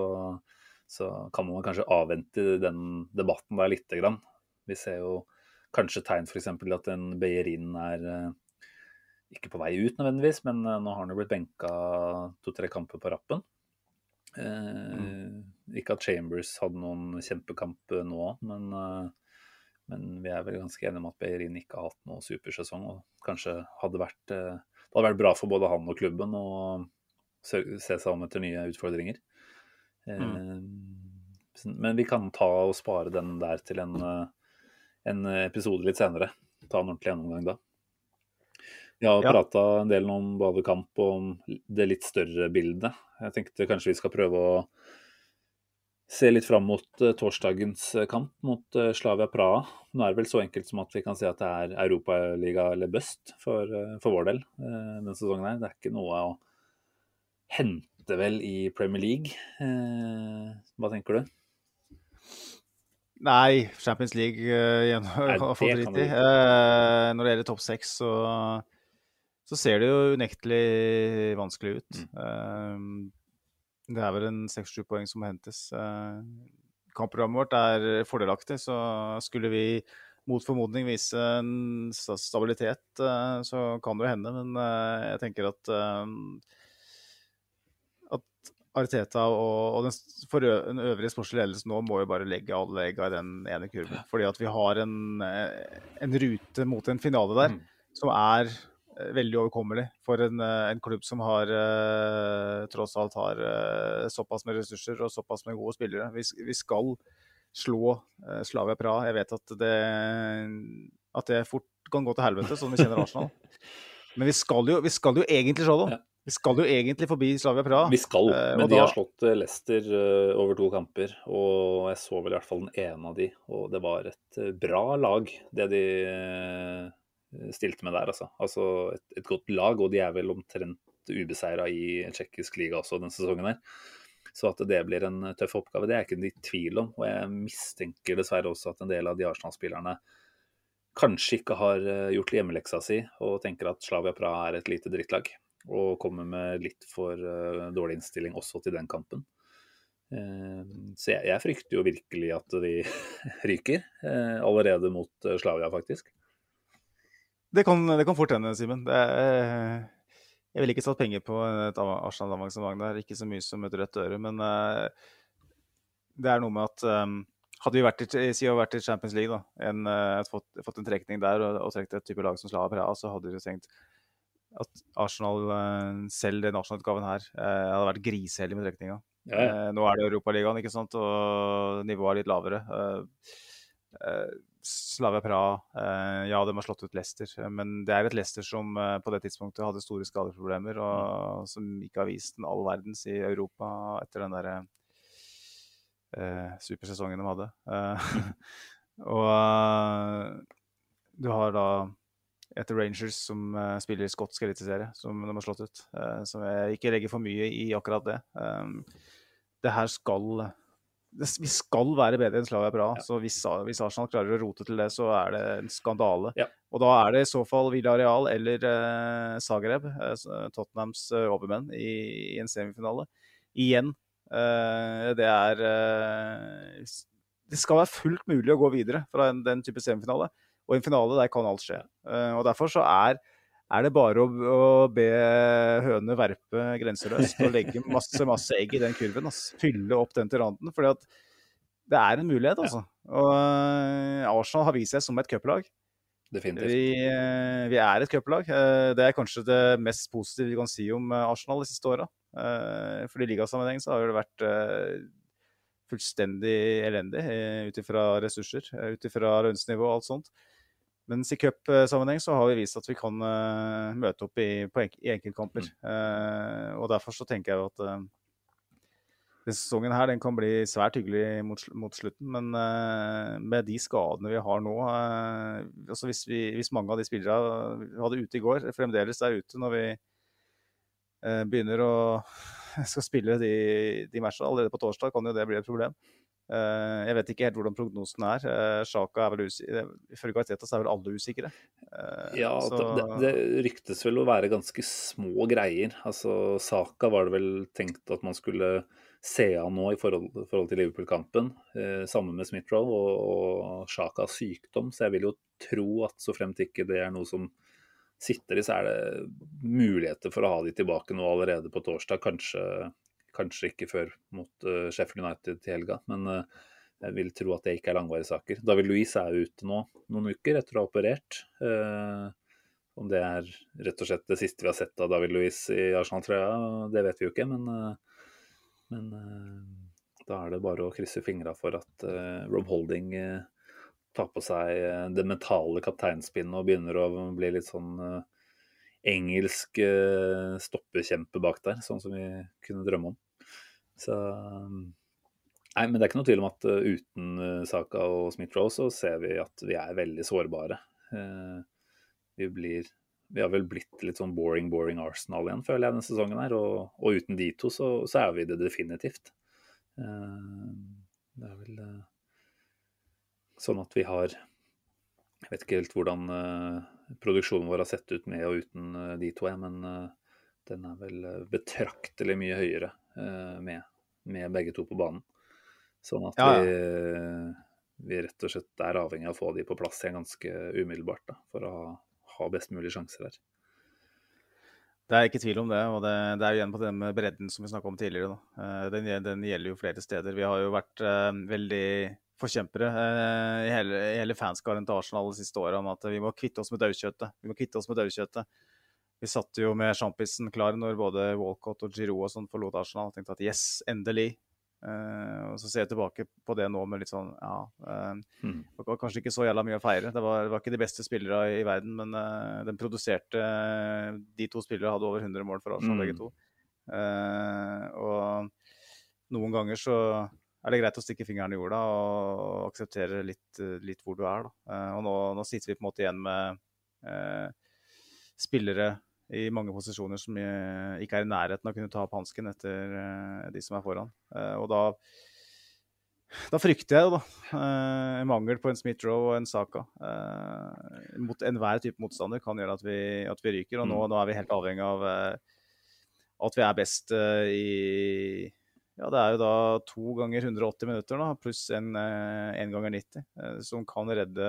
så kan man kanskje avvente den debatten der lite grann. Vi ser jo kanskje tegn f.eks. at en Beyerin er eh, ikke på vei ut nødvendigvis, men eh, nå har han jo blitt benka to-tre kamper på rappen. Mm. Ikke at Chambers hadde noen kjempekamp eh, nå, men, eh, men vi er vel ganske enige om at Beyerin ikke har hatt noen supersesong. Og kanskje hadde vært eh, Det hadde vært bra for både han og klubben å se se seg om etter nye utfordringer. Eh, Men vi kan ta og spare den der til en, eh, en episode litt senere. Ta en ordentlig gjennomgang da. Vi har Ja. prata en del om både kamp og om det litt større bildet. Jeg tenkte kanskje vi skal prøve å se litt fram mot eh, torsdagens kamp mot Slavia Praha. Nå er det vel så enkelt som at vi kan si at det er Europaliga eller bust for, for vår del denne sesongen. her. Det er ikke noe å hente vel i Premier League. Eh, hva tenker du? Nei, Champions League uh, igjen Nei, har fått dritt i. du. Eh, når det gjelder topp seks, så, så ser det jo unektelig vanskelig ut. Mm. Uh, det er vel en seks-sju poeng som må hentes. Uh, kampprogrammet vårt er fordelaktig, så skulle vi mot formodning vise en stabilitet, så kan det jo hende. Men jeg tenker at Arteta og, og den, den øvrige sportslige ledelsen nå må jo bare legge alle egga i den ene kurven. Fordi at vi har en, en rute mot en finale der Mm. som er veldig overkommelig for en, en klubb som har tross alt har såpass med ressurser og såpass med gode spillere. Vi, vi skal slå Slavia Praha. Jeg vet at det, at det fort kan gå til helvete, sånn vi kjenner Arsenal. [LAUGHS] Men vi skal jo, vi skal jo egentlig slå dem. Ja. Vi skal jo egentlig forbi Slavia Praha. Vi skal, Eh, men da... de har slått eh, Leicester eh, over to kamper. Og jeg så vel i hvert fall den ene av de, og det var et bra lag, det de stilte med der, altså. Altså et, et godt lag, og de er vel omtrent ubeseira i tsjekkisk liga også denne sesongen her. Så at det blir en tøff oppgave, det er jeg ikke i tvil om. Og jeg mistenker dessverre også at en del av de Arsenal-spillerne kanskje ikke har gjort hjemmeleksa si og tenker at Slavia Praha er et lite drittlag. Og kommer med litt for eh, dårlig innstilling også til den kampen. Eh, så jeg, jeg frykter jo virkelig at de [LAUGHS] ryker eh, allerede mot Slavia, faktisk. Det kan, det kan fort hende, Simen. Jeg ville ikke satt penger på et av- Arsenal-avansement der. Ikke så mye som et rødt øre, men det er noe med at hadde vi vært i, si vært i Champions League, da, en, fått, fått en trekning der og, og trukket et type lag som Slava Praha, så hadde vi tenkt at Arsenal, eh, selv den Arsenal-utgaven her, eh, hadde vært griseheldig med trekninga. Ja, ja. Eh, nå er det Europaligaen, ikke sant, og nivået er litt lavere. Slavia Praha, ja, de har slått ut Leicester, men det er et Leicester som på det tidspunktet hadde store skadeproblemer, og som ikke har vist den all verdens i Europa etter den derre eh, supersesongen de hadde. [LAUGHS] Og du har da et Rangers som uh, spiller skotsk eliteserie, som de har slått ut. Uh, som jeg ikke legger for mye i akkurat det. Um, det her skal det, Vi skal være bedre enn Slavia Praha. Så hvis, hvis Arsenal klarer å rote til det, så er det en skandale. Ja. Og da er det i så fall Villarreal eller uh, Zagreb, Tottenhams overmenn, i, i en semifinale. Igjen. det er Det skal være fullt mulig å gå videre fra en, den type semifinale. Og i en finale, der kan alt skje. Eh, og derfor så er, er det bare å, å be hønene verpe grenseløst og legge [LAUGHS] masse, masse egg i den kurven. ass. Fylle opp den til randen. fordi at det er en mulighet, altså. Og eh, Arsenal har vist seg som et cuplag. Definitivt. Vi, eh, vi er et cuplag. Det er kanskje det mest positive vi kan si om Arsenal de siste åra. For i ligasammenheng så har det vært fullstendig elendig ut ifra ressurser, ut ifra lønnsnivå og alt sånt. Mens i cupsammenheng så har vi vist at vi kan uh, møte opp i, enk i enkeltkamper. Eh, og derfor så tenker jeg jo at uh, denne sesongen her den kan bli svært hyggelig mot, sl- mot slutten, men uh, med de skadene vi har nå altså hvis, vi, hvis mange av de spillerne vi hadde ute i går, fremdeles er ute når vi begynner å [LAUGHS] skal spille de, de matchene allerede på torsdag, kan jo det bli et problem. Eh, jeg vet ikke helt hvordan prognosen er. Uh, Sjaka er vel usikker. Ifølge Arteta så er vel alle usikre. Eh, Ja, så- det, det ryktes vel å være ganske små greier. Altså, Saka var det vel tenkt at man skulle se an nå i forhold, forhold til Liverpool-kampen, eh, sammen med Smith-Rowe og, og Sjakas sykdom. Så jeg vil jo tro at så fremt ikke det er noe som sitter i, så er det muligheter for å ha de tilbake nå allerede på torsdag. Kanskje, kanskje ikke før mot uh, Sheffield United til helga, men uh, jeg vil tro at det ikke er langvarige saker. David Louise er ute nå noen uker etter å ha operert. Uh, om det er rett og slett det siste vi har sett av David Louise i Arsenal-trøya, det vet vi jo ikke. Men, men da er det bare å krysse fingra for at Rob Holding tar på seg det mentale kapteinspinnet og begynner å bli litt sånn engelsk stoppekjempe bak der, sånn som vi kunne drømme om. Så Nei, men det er ikke noe tvil om at eh, uten eh, Saka og Smith-Roe så ser vi at vi er veldig sårbare. Eh, vi blir Vi har vel blitt litt sånn boring, boring Arsenal igjen, føler jeg, denne sesongen her. Og, og uten de to så, så er vi det definitivt. Eh, det er vel eh, sånn at vi har Jeg vet ikke helt hvordan eh, produksjonen vår har sett ut med og uten eh, de to, jeg, men eh, den er vel eh, betraktelig mye høyere eh, med, med begge to på banen. Sånn at Ja, ja. Vi, vi rett og slett er avhengig av å få de på plass igjen ganske umiddelbart da, for å ha, ha best mulig sjanser her. Det er ikke tvil om det. Og det, det er jo igjen på den bredden som vi snakka om tidligere. Eh, Den, den gjelder jo flere steder. Vi har jo vært uh, veldig forkjempere uh, i hele, hele fanskaren til Arsenal de siste åra om at vi må kvitte oss med daukjøttet. Vi må kvitte oss med daukjøttet. Vi satt jo med sjampisen klar når både Walcott og Giroud og sånn forlot Arsenal og tenkte at yes, endelig. Uh, og så ser jeg tilbake på det nå med litt sånn ja eh, Mm. Det var kanskje ikke så jævla mye å feire. Det var, det var ikke de beste spillere i verden, men uh, den produserte De to spillere hadde over 100 mål for Arsenal, Mm. begge to. Og noen ganger så er det greit å stikke fingeren i jorda og akseptere litt, litt hvor du er. Da. Og nå, nå sitter vi på en måte igjen med spillere i mange posisjoner som eh, ikke er i nærheten av å kunne ta opp hansken etter eh, de som er foran. Eh, og da da frykter jeg jo, da, En mangel på en Smith-Roe og en Saka. Eh, mot enhver type motstander kan gjøre at vi, at vi ryker. Og nå, Mm. nå er vi helt avhengig av eh, at vi er best eh, i Ja, det er jo da to ganger 180 minutter, da, pluss en, eh, en ganger 90, eh, som kan redde,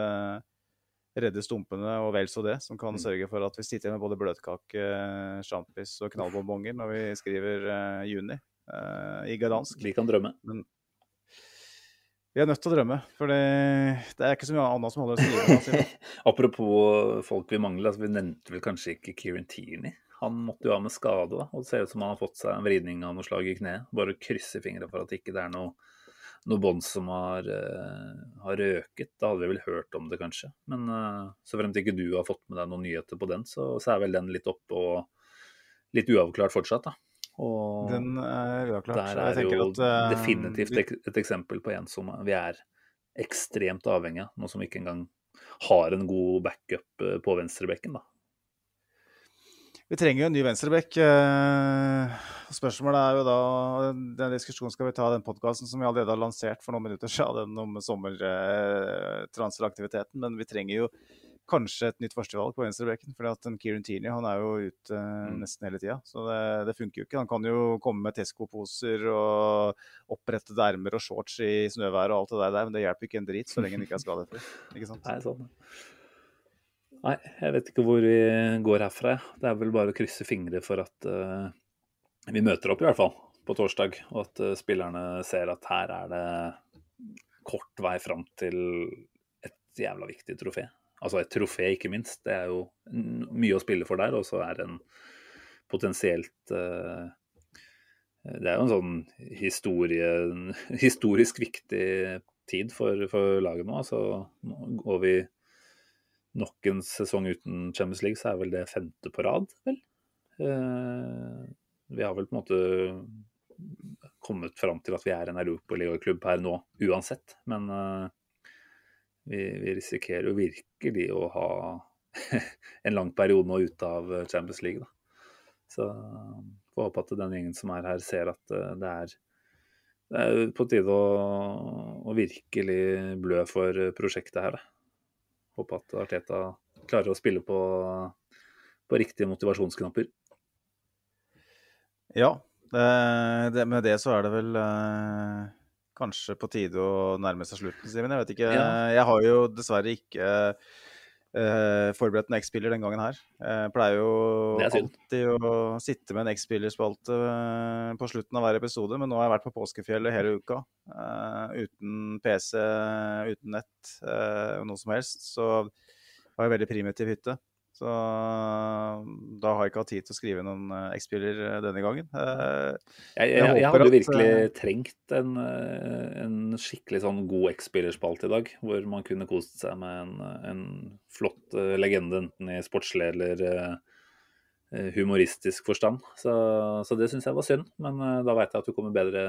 redde stumpene og vel så det. Som kan Mm. sørge for at vi sitter med både bløtkake, sjampis og knallbombonger når vi skriver eh, juni eh, i Gdansk. Vi kan drømme. Men Vi er nødt til å drømme, for det, er ikke så mye annet som holder oss i live. [LAUGHS] Apropos folk vi mangler, altså vi nevnte vel kanskje ikke Kieran Tierney. Han måtte jo ha med skade, og det ser ut som han har fått seg en vridning av noe slag i kneet. Bare krysse fingra for at ikke det er noe, noe bånd som har, eh, har røket. Da hadde vi vel hørt om det, kanskje. Men uh, så fremt ikke du har fått med deg noen nyheter på den, så, så er vel den litt oppe og litt uavklart fortsatt, da. Og Den er uavklart. der er jo at, uh, definitivt et, et eksempel på en som vi er ekstremt avhengig av, nå som vi ikke engang har en god backup eh, på venstrebekken. da. Vi trenger jo en ny venstrebekk. eh, Spørsmålet er jo da Den diskusjonen skal vi ta i den podkasten som vi allerede har lansert for noen minutter siden, den om sommertransferaktiviteten. Men vi trenger jo kanskje et nytt førstevalg på venstrebekken. For at Kieran Tierney han er jo ute eh, Mm. nesten hele tida. Så det, det funker jo ikke. Han kan jo komme med Tesco-poser og opprettede ermer og shorts i snøværet og alt det der, men det hjelper ikke en drit så lenge han ikke er skadefri. [LAUGHS] Ikke sant? Nei, sånn. Nei, jeg vet ikke hvor vi går herfra. Det er vel bare å krysse fingre for at uh, vi møter opp, i hvert fall, på torsdag. Og at uh, spillerne ser at her er det kort vei fram til et jævla viktig trofé. Altså et trofé, ikke minst. Det er jo mye å spille for der, og så er det en potensielt uh, Det er jo en sånn historie, historisk viktig tid for, for laget nå. Altså, går vi nok en sesong uten Champions League, så er vel det femte på rad, vel? Eh, vi har vel på en måte kommet fram til at vi er en europaligaklubb her nå, uansett. Men eh, vi, vi risikerer jo virkelig å ha [LAUGHS] en lang periode nå ute av Champions League, da. Så får håpe at den gjengen som er her, ser at eh, det er det er på tide å, å virkelig blø for prosjektet her. Da. Håper at Arteta klarer å spille på, på riktige motivasjonsknapper. Ja, det, med det så er det vel eh, kanskje på tide å nærme seg slutten, Simen. Jeg vet ikke. Jeg har jo dessverre ikke eh, forberedt en X-spiller den gangen her. Jeg pleier jo Det alltid å sitte med en X-spillerspalte eh, på slutten av hver episode, men nå har jeg vært på påskefjellet hele uka. eh, uten PC, uten nett, eh, noe som helst. Så har jeg veldig primitiv hytte. Så da har jeg ikke hatt tid til å skrive noen eh, X-spiller eh, denne gangen. Eh, Jeg, jeg, Jeg jeg, hadde jo virkelig eh, trengt en, eh, en skikkelig sånn god X-spillerspalte i dag, hvor man kunne kost seg med en, en flott eh, legende, enten i sportslig eller eh, eh, humoristisk forstand. Så, så det syns jeg var synd, men eh, da veit jeg at du kommer bedre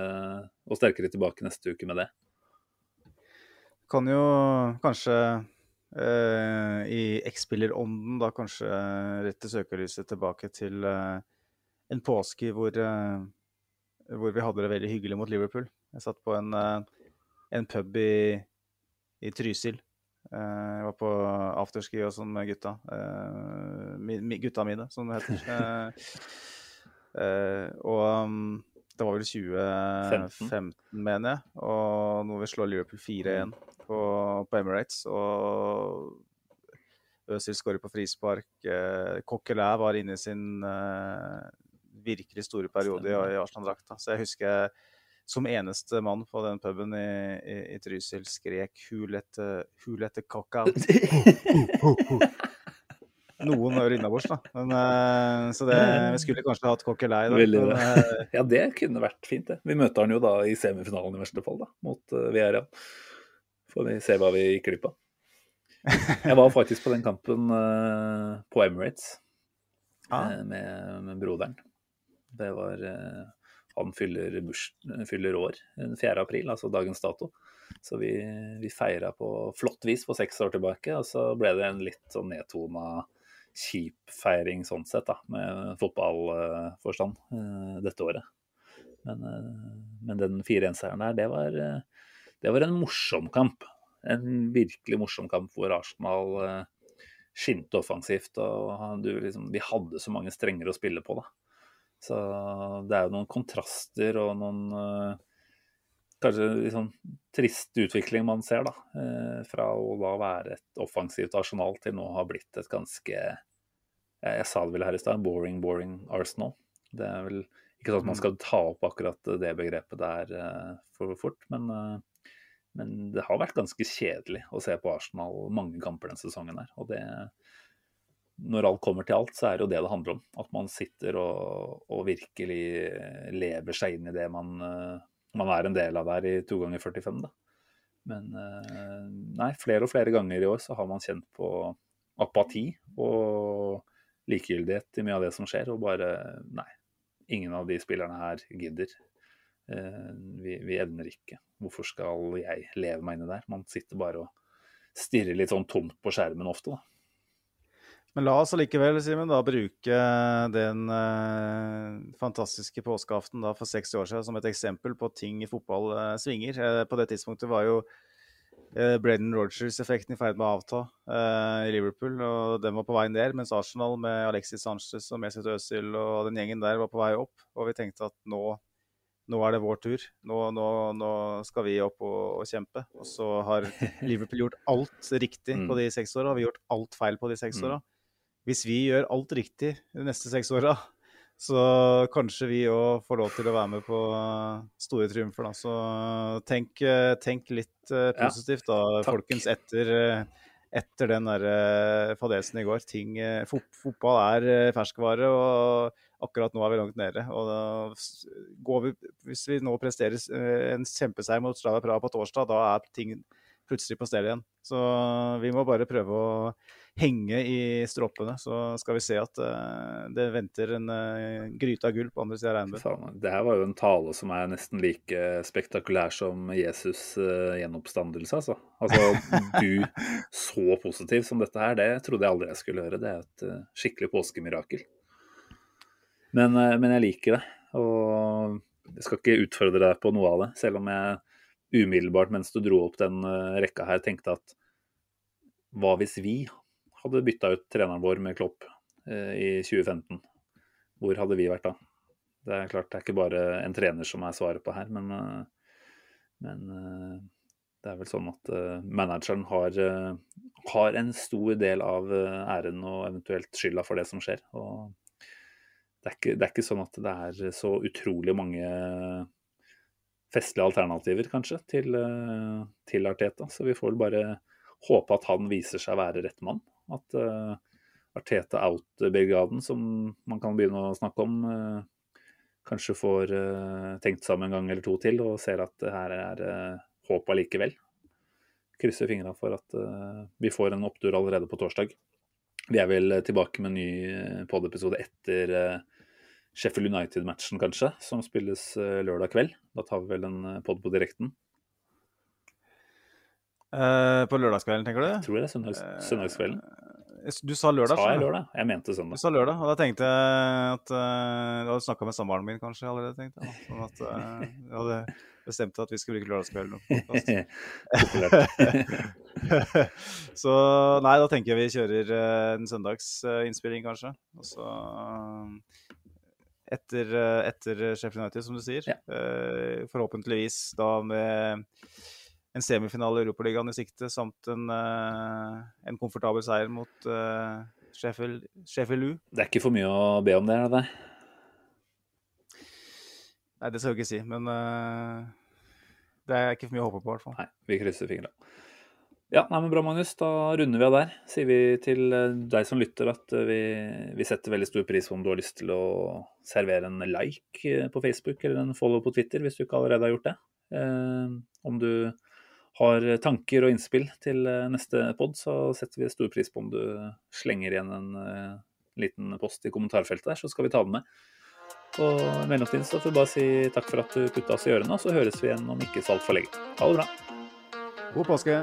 og sterkere tilbake neste uke med det. kan jo kanskje eh, i X-spillerånden da kanskje rette søkelyset tilbake til eh, en påske hvor, eh, hvor vi hadde det veldig hyggelig mot Liverpool. Jeg satt på en, eh, en pub i, i Trysil. Eh, jeg var på afterski og sånn med gutta. Eh, gutta mine, som det heter. [LAUGHS] Eh, eh, og um, det var vel 2015, mener jeg. Og nå vil vi slå Liverpool 4-1 på, på Emirates. Og Øzil skårer på frispark. Eh, Coquelin var inne i sin eh, virkelig store periode i, i Arsenal-drakta. Så jeg husker som eneste mann på den puben i, i, i Trysil skrek 'hulete, hulete kaka'. Noen hører innabords, da. Men, uh, så det, vi skulle kanskje hatt Coquelin. Men, uh, [LAUGHS] ja, det kunne vært fint, det. Vi møter han jo da i semifinalen i verste fall, da, mot uh, Villarreal. Får vi se hva vi gikk glipp av. Jeg var faktisk på den kampen uh, på Emirates ah. med, med, broderen. Det var Han fyller, burs, fyller år 4. april, altså dagens dato. Så vi, vi feira på flott vis for seks år tilbake, og så ble det en litt sånn nedtona kjip feiring sånn sett, da, med fotballforstand uh, dette året. Men, uh, men den 4-1-seieren der, det var, uh, det var, en morsom kamp. En virkelig morsom kamp hvor Arsenal skinte offensivt. og du, liksom, Vi hadde så mange strenger å spille på, da. Så det er jo noen kontraster og noen kanskje liksom trist utvikling man ser, da. fra å da være et offensivt arsenal til nå ha blitt et ganske jeg, sa det vel her i stad, boring, boring Arsenal. Det er vel ikke sånn at man mm. skal ta opp akkurat det begrepet der for fort, men, men, det har vært ganske kjedelig å se på Arsenal mange kamper denne sesongen her. Og det, når alt kommer til alt, så er det jo det det handler om. At man sitter og, og virkelig lever seg inn i det man, uh, man, er en del av der i to ganger 45. Da. Men nei, flere og flere ganger i år så har man kjent på apati og likegyldighet i mye av det som skjer, og bare Nei, ingen av de spillerne her gidder. Eh, vi, vi, evner ikke. Hvorfor skal jeg leve meg inni der? Man sitter bare og stirrer litt sånn tomt på skjermen ofte, da. Men la oss allikevel, Simen, bruke den eh, fantastiske påskeaften da, for 60 år siden som et eksempel på ting i fotball eh, svinger. Eh, på det tidspunktet var jo Uh, Braden Rogers-effekten i ferd med å avta uh, i Liverpool, og den var på vei ned. Mens Arsenal med Alexis Sanchez og Mesut Özil og den gjengen der var på vei opp. Og vi tenkte at nå, nå er det vår tur. Nå, nå, nå skal vi opp og, og, kjempe. Og så har [LAUGHS] Liverpool gjort alt riktig på mm. de seks åra, har vi har gjort alt feil på de seks mm. åra. Hvis vi gjør alt riktig de neste seks åra, så kanskje vi òg får lov til å være med på store triumfer, da. Så tenk, tenk litt uh, positivt, da, ja, folkens, etter, etter den der fadelsen i går. Ting, uh, fot fotball er ferskvare, og akkurat nå er vi langt nede. Og da går vi, hvis vi nå presterer en kjempeseier mot Strava Praha på torsdag, da er ting plutselig på stell igjen. Så vi må bare prøve å henge i stroppene, så skal vi se at uh, det venter en uh, gryte av gull på andre sida av regnbuen. Det her var jo en tale som er nesten like spektakulær som Jesus' uh, gjenoppstandelse, altså. Altså, [LAUGHS] du så positiv som dette her, det trodde jeg aldri jeg skulle høre. Det er et skikkelig påskemirakel. Men, men, jeg liker det, og jeg skal ikke utfordre deg på noe av det, selv om jeg umiddelbart mens du dro opp den rekka her, tenkte at hva hvis vi hadde bytta ut treneren vår med Klopp eh, i 2015, hvor hadde vi vært da? Det er klart det er ikke bare en trener som er svaret på her, men, eh, men eh, det er vel sånn at manageren har, har, en stor del av æren og eventuelt skylda for det som skjer. Og det er, ikke, det er ikke sånn at det er så utrolig mange festlige alternativer, kanskje, til, til Arteta. Så vi får vel bare håpe at han viser seg å være rett mann. At uh, Arteta out-brigaden, som man kan begynne å snakke om, uh, kanskje får uh, tenkt sammen en gang eller to til og ser at her er uh, håp allikevel. Krysser fingra for at vi får en opptur allerede på torsdag. Vi er vel tilbake med en ny pod-episode etter Sheffield United-matchen, kanskje, som spilles lørdag kveld. Da tar vi vel en pod på direkten. Uh, på lørdagskvelden, tenker du? Jeg tror det er søndags, søndagskvelden. Uh, du sa lørdag? Sa jeg lørdag? Jeg mente søndag. Du sa lørdag, og da tenkte jeg at uh, Du hadde snakka med samboeren min kanskje allerede, tenkte jeg. Sånn at du hadde bestemt at vi skulle bruke lørdagskvelden. [LAUGHS] Så nei, da tenker jeg vi kjører eh, en søndagsinnspilling, kanskje. Og så eh, etter, eh, etter Sheffield United, som du sier. Ja. Eh, forhåpentligvis da med en semifinale i Europaligaen i sikte, samt en, eh, en komfortabel seier mot Sheffield, Sheffield U. Det er ikke for mye å be om det, er det det? Nei, det skal jeg ikke si, men det er ikke for mye å håpe på, i hvert fall. Nei, vi krysser fingra. Ja, nei, men bra, Magnus. Da runder vi av der. Sier vi til eh, deg som lytter at eh, vi, vi setter veldig stor pris på om du har lyst til å servere en like eh, på Facebook eller en follow på Twitter, hvis du ikke allerede har gjort det. Eh, om du har tanker og innspill til neste pod, så setter vi stor pris på om du slenger igjen en eh, liten post i kommentarfeltet der, så skal vi ta den med. Og i mellomtiden så får vi bare si takk for at du putta oss i ørene, og så høres vi igjen om ikke så altfor lenge. Ha det bra. God påske!